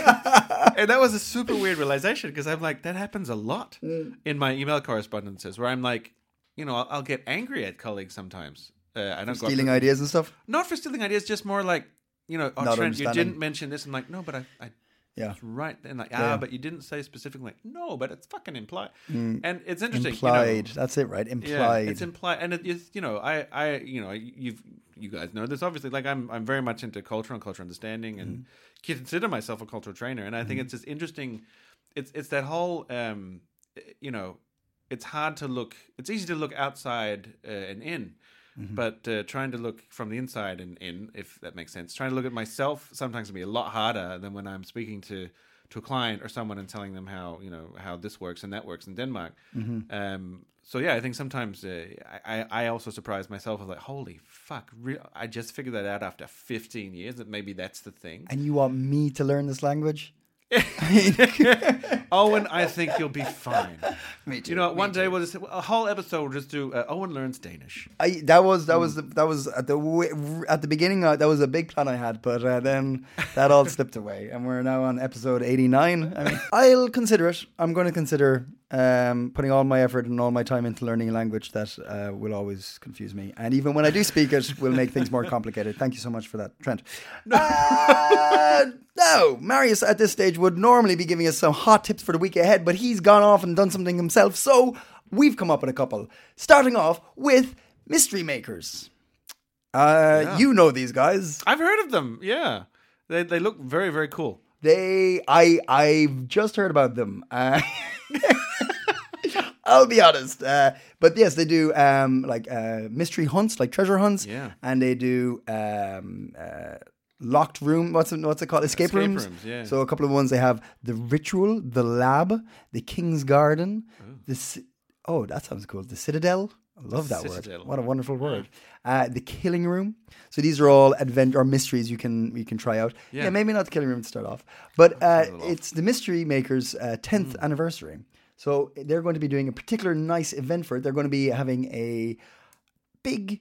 and that was a super weird realization because I'm like, that happens a lot in my email correspondences where I'm like, you know, I'll, I'll get angry at colleagues sometimes. Uh, I don't Stealing ideas and stuff. not for stealing ideas, just more like, you know, oh, Trent, you didn't mention this. I'm like, no, but I, I Yeah. it's right. And like, ah, Yeah. but you didn't say specifically. Like, no, but it's fucking implied. And it's interesting. you know. Implied. That's it, right? Yeah, Implied. it's implied, and it is. You know, I, I, you know, you've, you guys know this. Obviously, like I'm, I'm very much into culture and cultural understanding, and consider myself a cultural trainer. And I think it's just interesting. It's, it's that whole, um, you know, it's hard to look. It's easy to look outside uh, and in, but uh, trying to look from the inside and in, if that makes sense. Trying to look at myself sometimes can be a lot harder than when I'm speaking to to a client or someone and telling them how you know how this works and that works in Denmark. Um, so yeah, I think sometimes uh, I, I I also surprise myself of like, holy fuck, re- I just figured that out after 15 years that maybe that's the thing. and you want me to learn this language? Owen, I think you'll be fine. Me too, You know, one day we'll just a whole episode we'll just do uh, Owen learns Danish. I that was that was that was at the at the beginning. Uh, that was a big plan I had, but uh, then that all slipped away, and we're now on episode eighty nine. I mean, I'll consider it. I'm going to consider um, putting all my effort and all my time into learning a language that uh, will always confuse me, and even when I do speak it, will make things more complicated. Thank you so much for that, Trent. Uh, no, Marius at this stage would normally be giving us some hot tips for the week ahead, but he's gone off and done something himself. So we've come up with a couple. Starting off with mystery makers. Uh, You know these guys. I've heard of them. Yeah, they they look very very cool. They, I, I've just heard about them. Uh, I'll be honest, uh, but yes, they do um, like uh, mystery hunts, like treasure hunts. Yeah. and they do um, uh, locked room. What's it, what's it called? Escape, Escape rooms. rooms, yeah. So a couple of ones they have the ritual, the lab, the king's garden, the ci- oh that sounds cool. The citadel. I love that Citadel. word. What a wonderful word. Uh, the killing room. So these are all advent or mysteries you can you can try out. Yeah, Yeah. maybe not the killing room to start off, but uh, it's the Mystery Makers' uh, 10th anniversary. So they're going to be doing a particular nice event for it. They're going to be having a big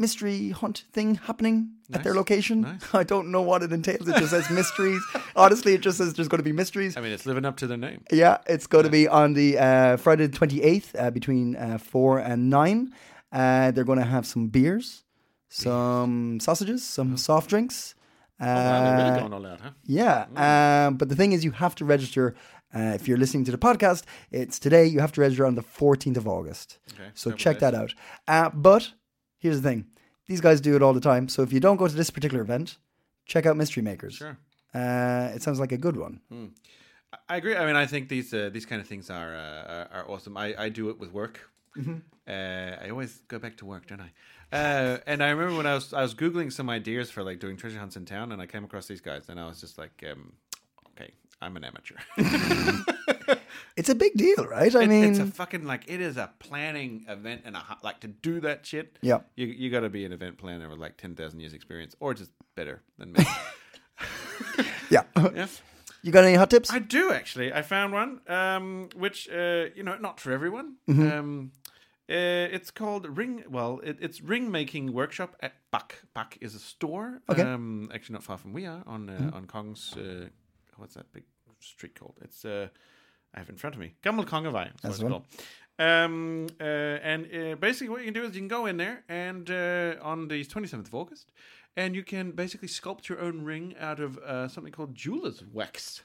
mystery hunt thing happening at their location. nice. I don't know what it entails. It just says mysteries. Honestly, it just says there's going to be mysteries. I mean, it's living up to their name. Yeah, it's going to be on the uh, Friday the 28th uh, between uh, 4 and 9. Uh, they're going to have some beers, some sausages, some soft drinks. Uh, Oh, they're really going all out, huh? yeah, um, but the thing is, you have to register. Uh, if you're listening to the podcast, it's today. You have to register on the 14th of August. Okay, So check days. that out. Uh, but here's the thing: these guys do it all the time. So if you don't go to this particular event, check out Mystery Makers. Sure. Uh, it sounds like a good one. I agree. I mean, I think these uh, these kind of things are uh, are- are awesome. I, I do it with work. Uh, I always go back to work, don't I? Uh, and I remember when I was I was googling some ideas for like doing treasure hunts in town, and I came across these guys, and I was just like, um, okay, I'm an amateur. It's a big deal, right? I It- mean, it's a fucking like it is a planning event and a like to do that shit. Yeah. you you got to be an event planner with like ten thousand years experience, or just better than me. yeah. yeah. You got any hot tips? I do actually. I found one, um, which uh, you know, not for everyone. Mm-hmm. Um, uh, it's called ring. Well, it, it's ring making workshop at Buck. Buck is a store. Okay. Mm-hmm. Um, actually, not far from we are on uh, on Kong's. Uh, what's that big street called? It's uh, I have in front of me. Gammel Kongevej. That's what it's called. Um, uh, and uh, basically, what you can do is you can go in there and uh, on the 27th of August, and you can basically sculpt your own ring out of uh, something called jeweler's wax.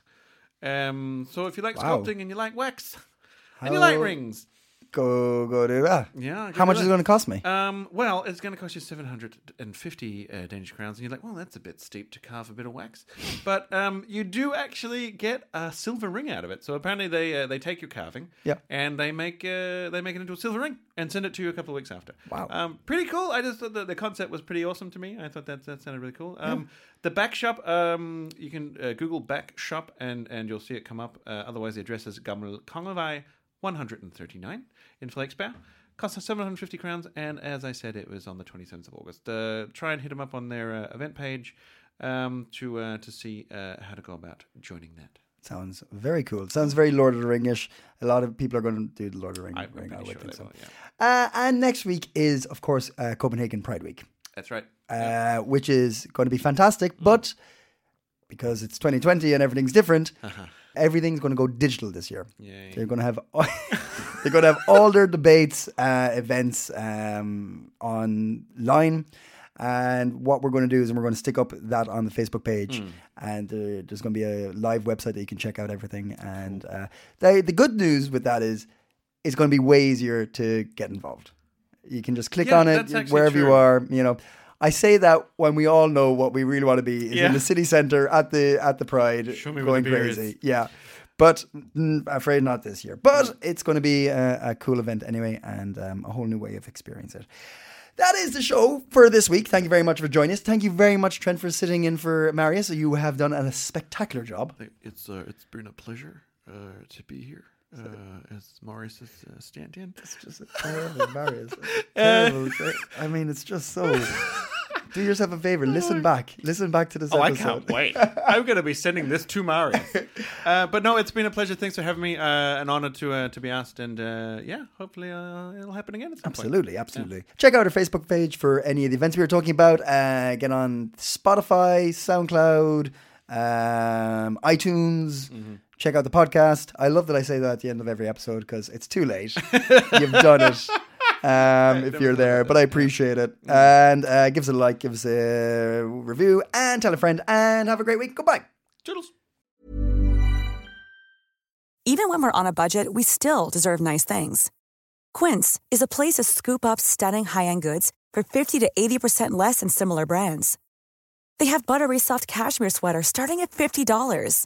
Um, so if you like Wow. sculpting and you like wax and you like rings, Go go do that. yeah. How much is it going to cost me? Um, well, it's going to cost you 750 uh, Danish crowns, and you're like, well, that's a bit steep to carve a bit of wax. But um, you do actually get a silver ring out of it. So apparently they uh, they take your carving, Yeah. and they make uh, they make it into a silver ring and send it to you a couple of weeks after. Wow. um, pretty cool. I just thought the, the concept was pretty awesome to me. I thought that that sounded really cool. Um, the back shop, um, you can uh, Google back shop and and you'll see it come up. Uh, otherwise, the address is Gammel Kongevej 139 in Frederiksberg. Cost us 750 crowns, and as I said, it was on the 27th of August. Uh, try and hit them up on their uh, event page um, to uh, to see uh, how to go about joining that. Sounds very cool. Sounds very Lord of the Ring-ish. A lot of people are going to do the Lord of the Ring. I'm ring, I would sure think so. will, yeah. Uh, and next week is, of course, uh, Copenhagen Pride Week, That's right. uh, which is going to be fantastic. But because it's 2020 and everything's different, everything's going to go digital this year. Yay. They're going to have they're going to have all their debates, uh, events um, online. And what we're going to do is we're going to stick up that on the Facebook page, and uh, there's going to be a live website that you can check out everything. And uh, the the good news with that is it's going to be way easier to get involved. You can just click Yeah, on it wherever you are. You know, I say that when we all know what we really want to be is Yeah. in the city center at the at the Pride, Show me going the crazy. is. Yeah, but mm, afraid not this year. But it's going to be a, a cool event anyway, and um, a whole new way of experiencing it. That is the show for this week. Thank you very much for joining us. Thank you very much, Trent, for sitting in for Marius. You have done a spectacular job. It's uh, it's been a pleasure uh, to be here uh, as Marius's uh, stand-in. It's just a terrible Marius. Terrible. I mean, it's just so. Do yourself a favor. Listen back. Listen back to this Oh, I episode. can't wait. I'm going to be sending this to Marius. Uh, but no, it's been a pleasure. Thanks for having me. Uh, an honor to uh, to be asked, and uh, yeah, hopefully uh, it'll happen again some point. Absolutely, absolutely. Check out our Facebook page for any of the events we were talking about. Uh, get on Spotify, SoundCloud, um, iTunes. Mm-hmm. Check out the podcast. I love that I say that at the end of every episode because it's too late. You've done it. Um, if you're there, but I appreciate it. And uh, give us a like, give us a review, and tell a friend. And have a great week. Goodbye. Toodles. Even when we're on a budget, we still deserve nice things. Quince is a place to scoop up stunning high-end goods for 50 to 80% less than similar brands. They have buttery soft cashmere sweaters starting at $50,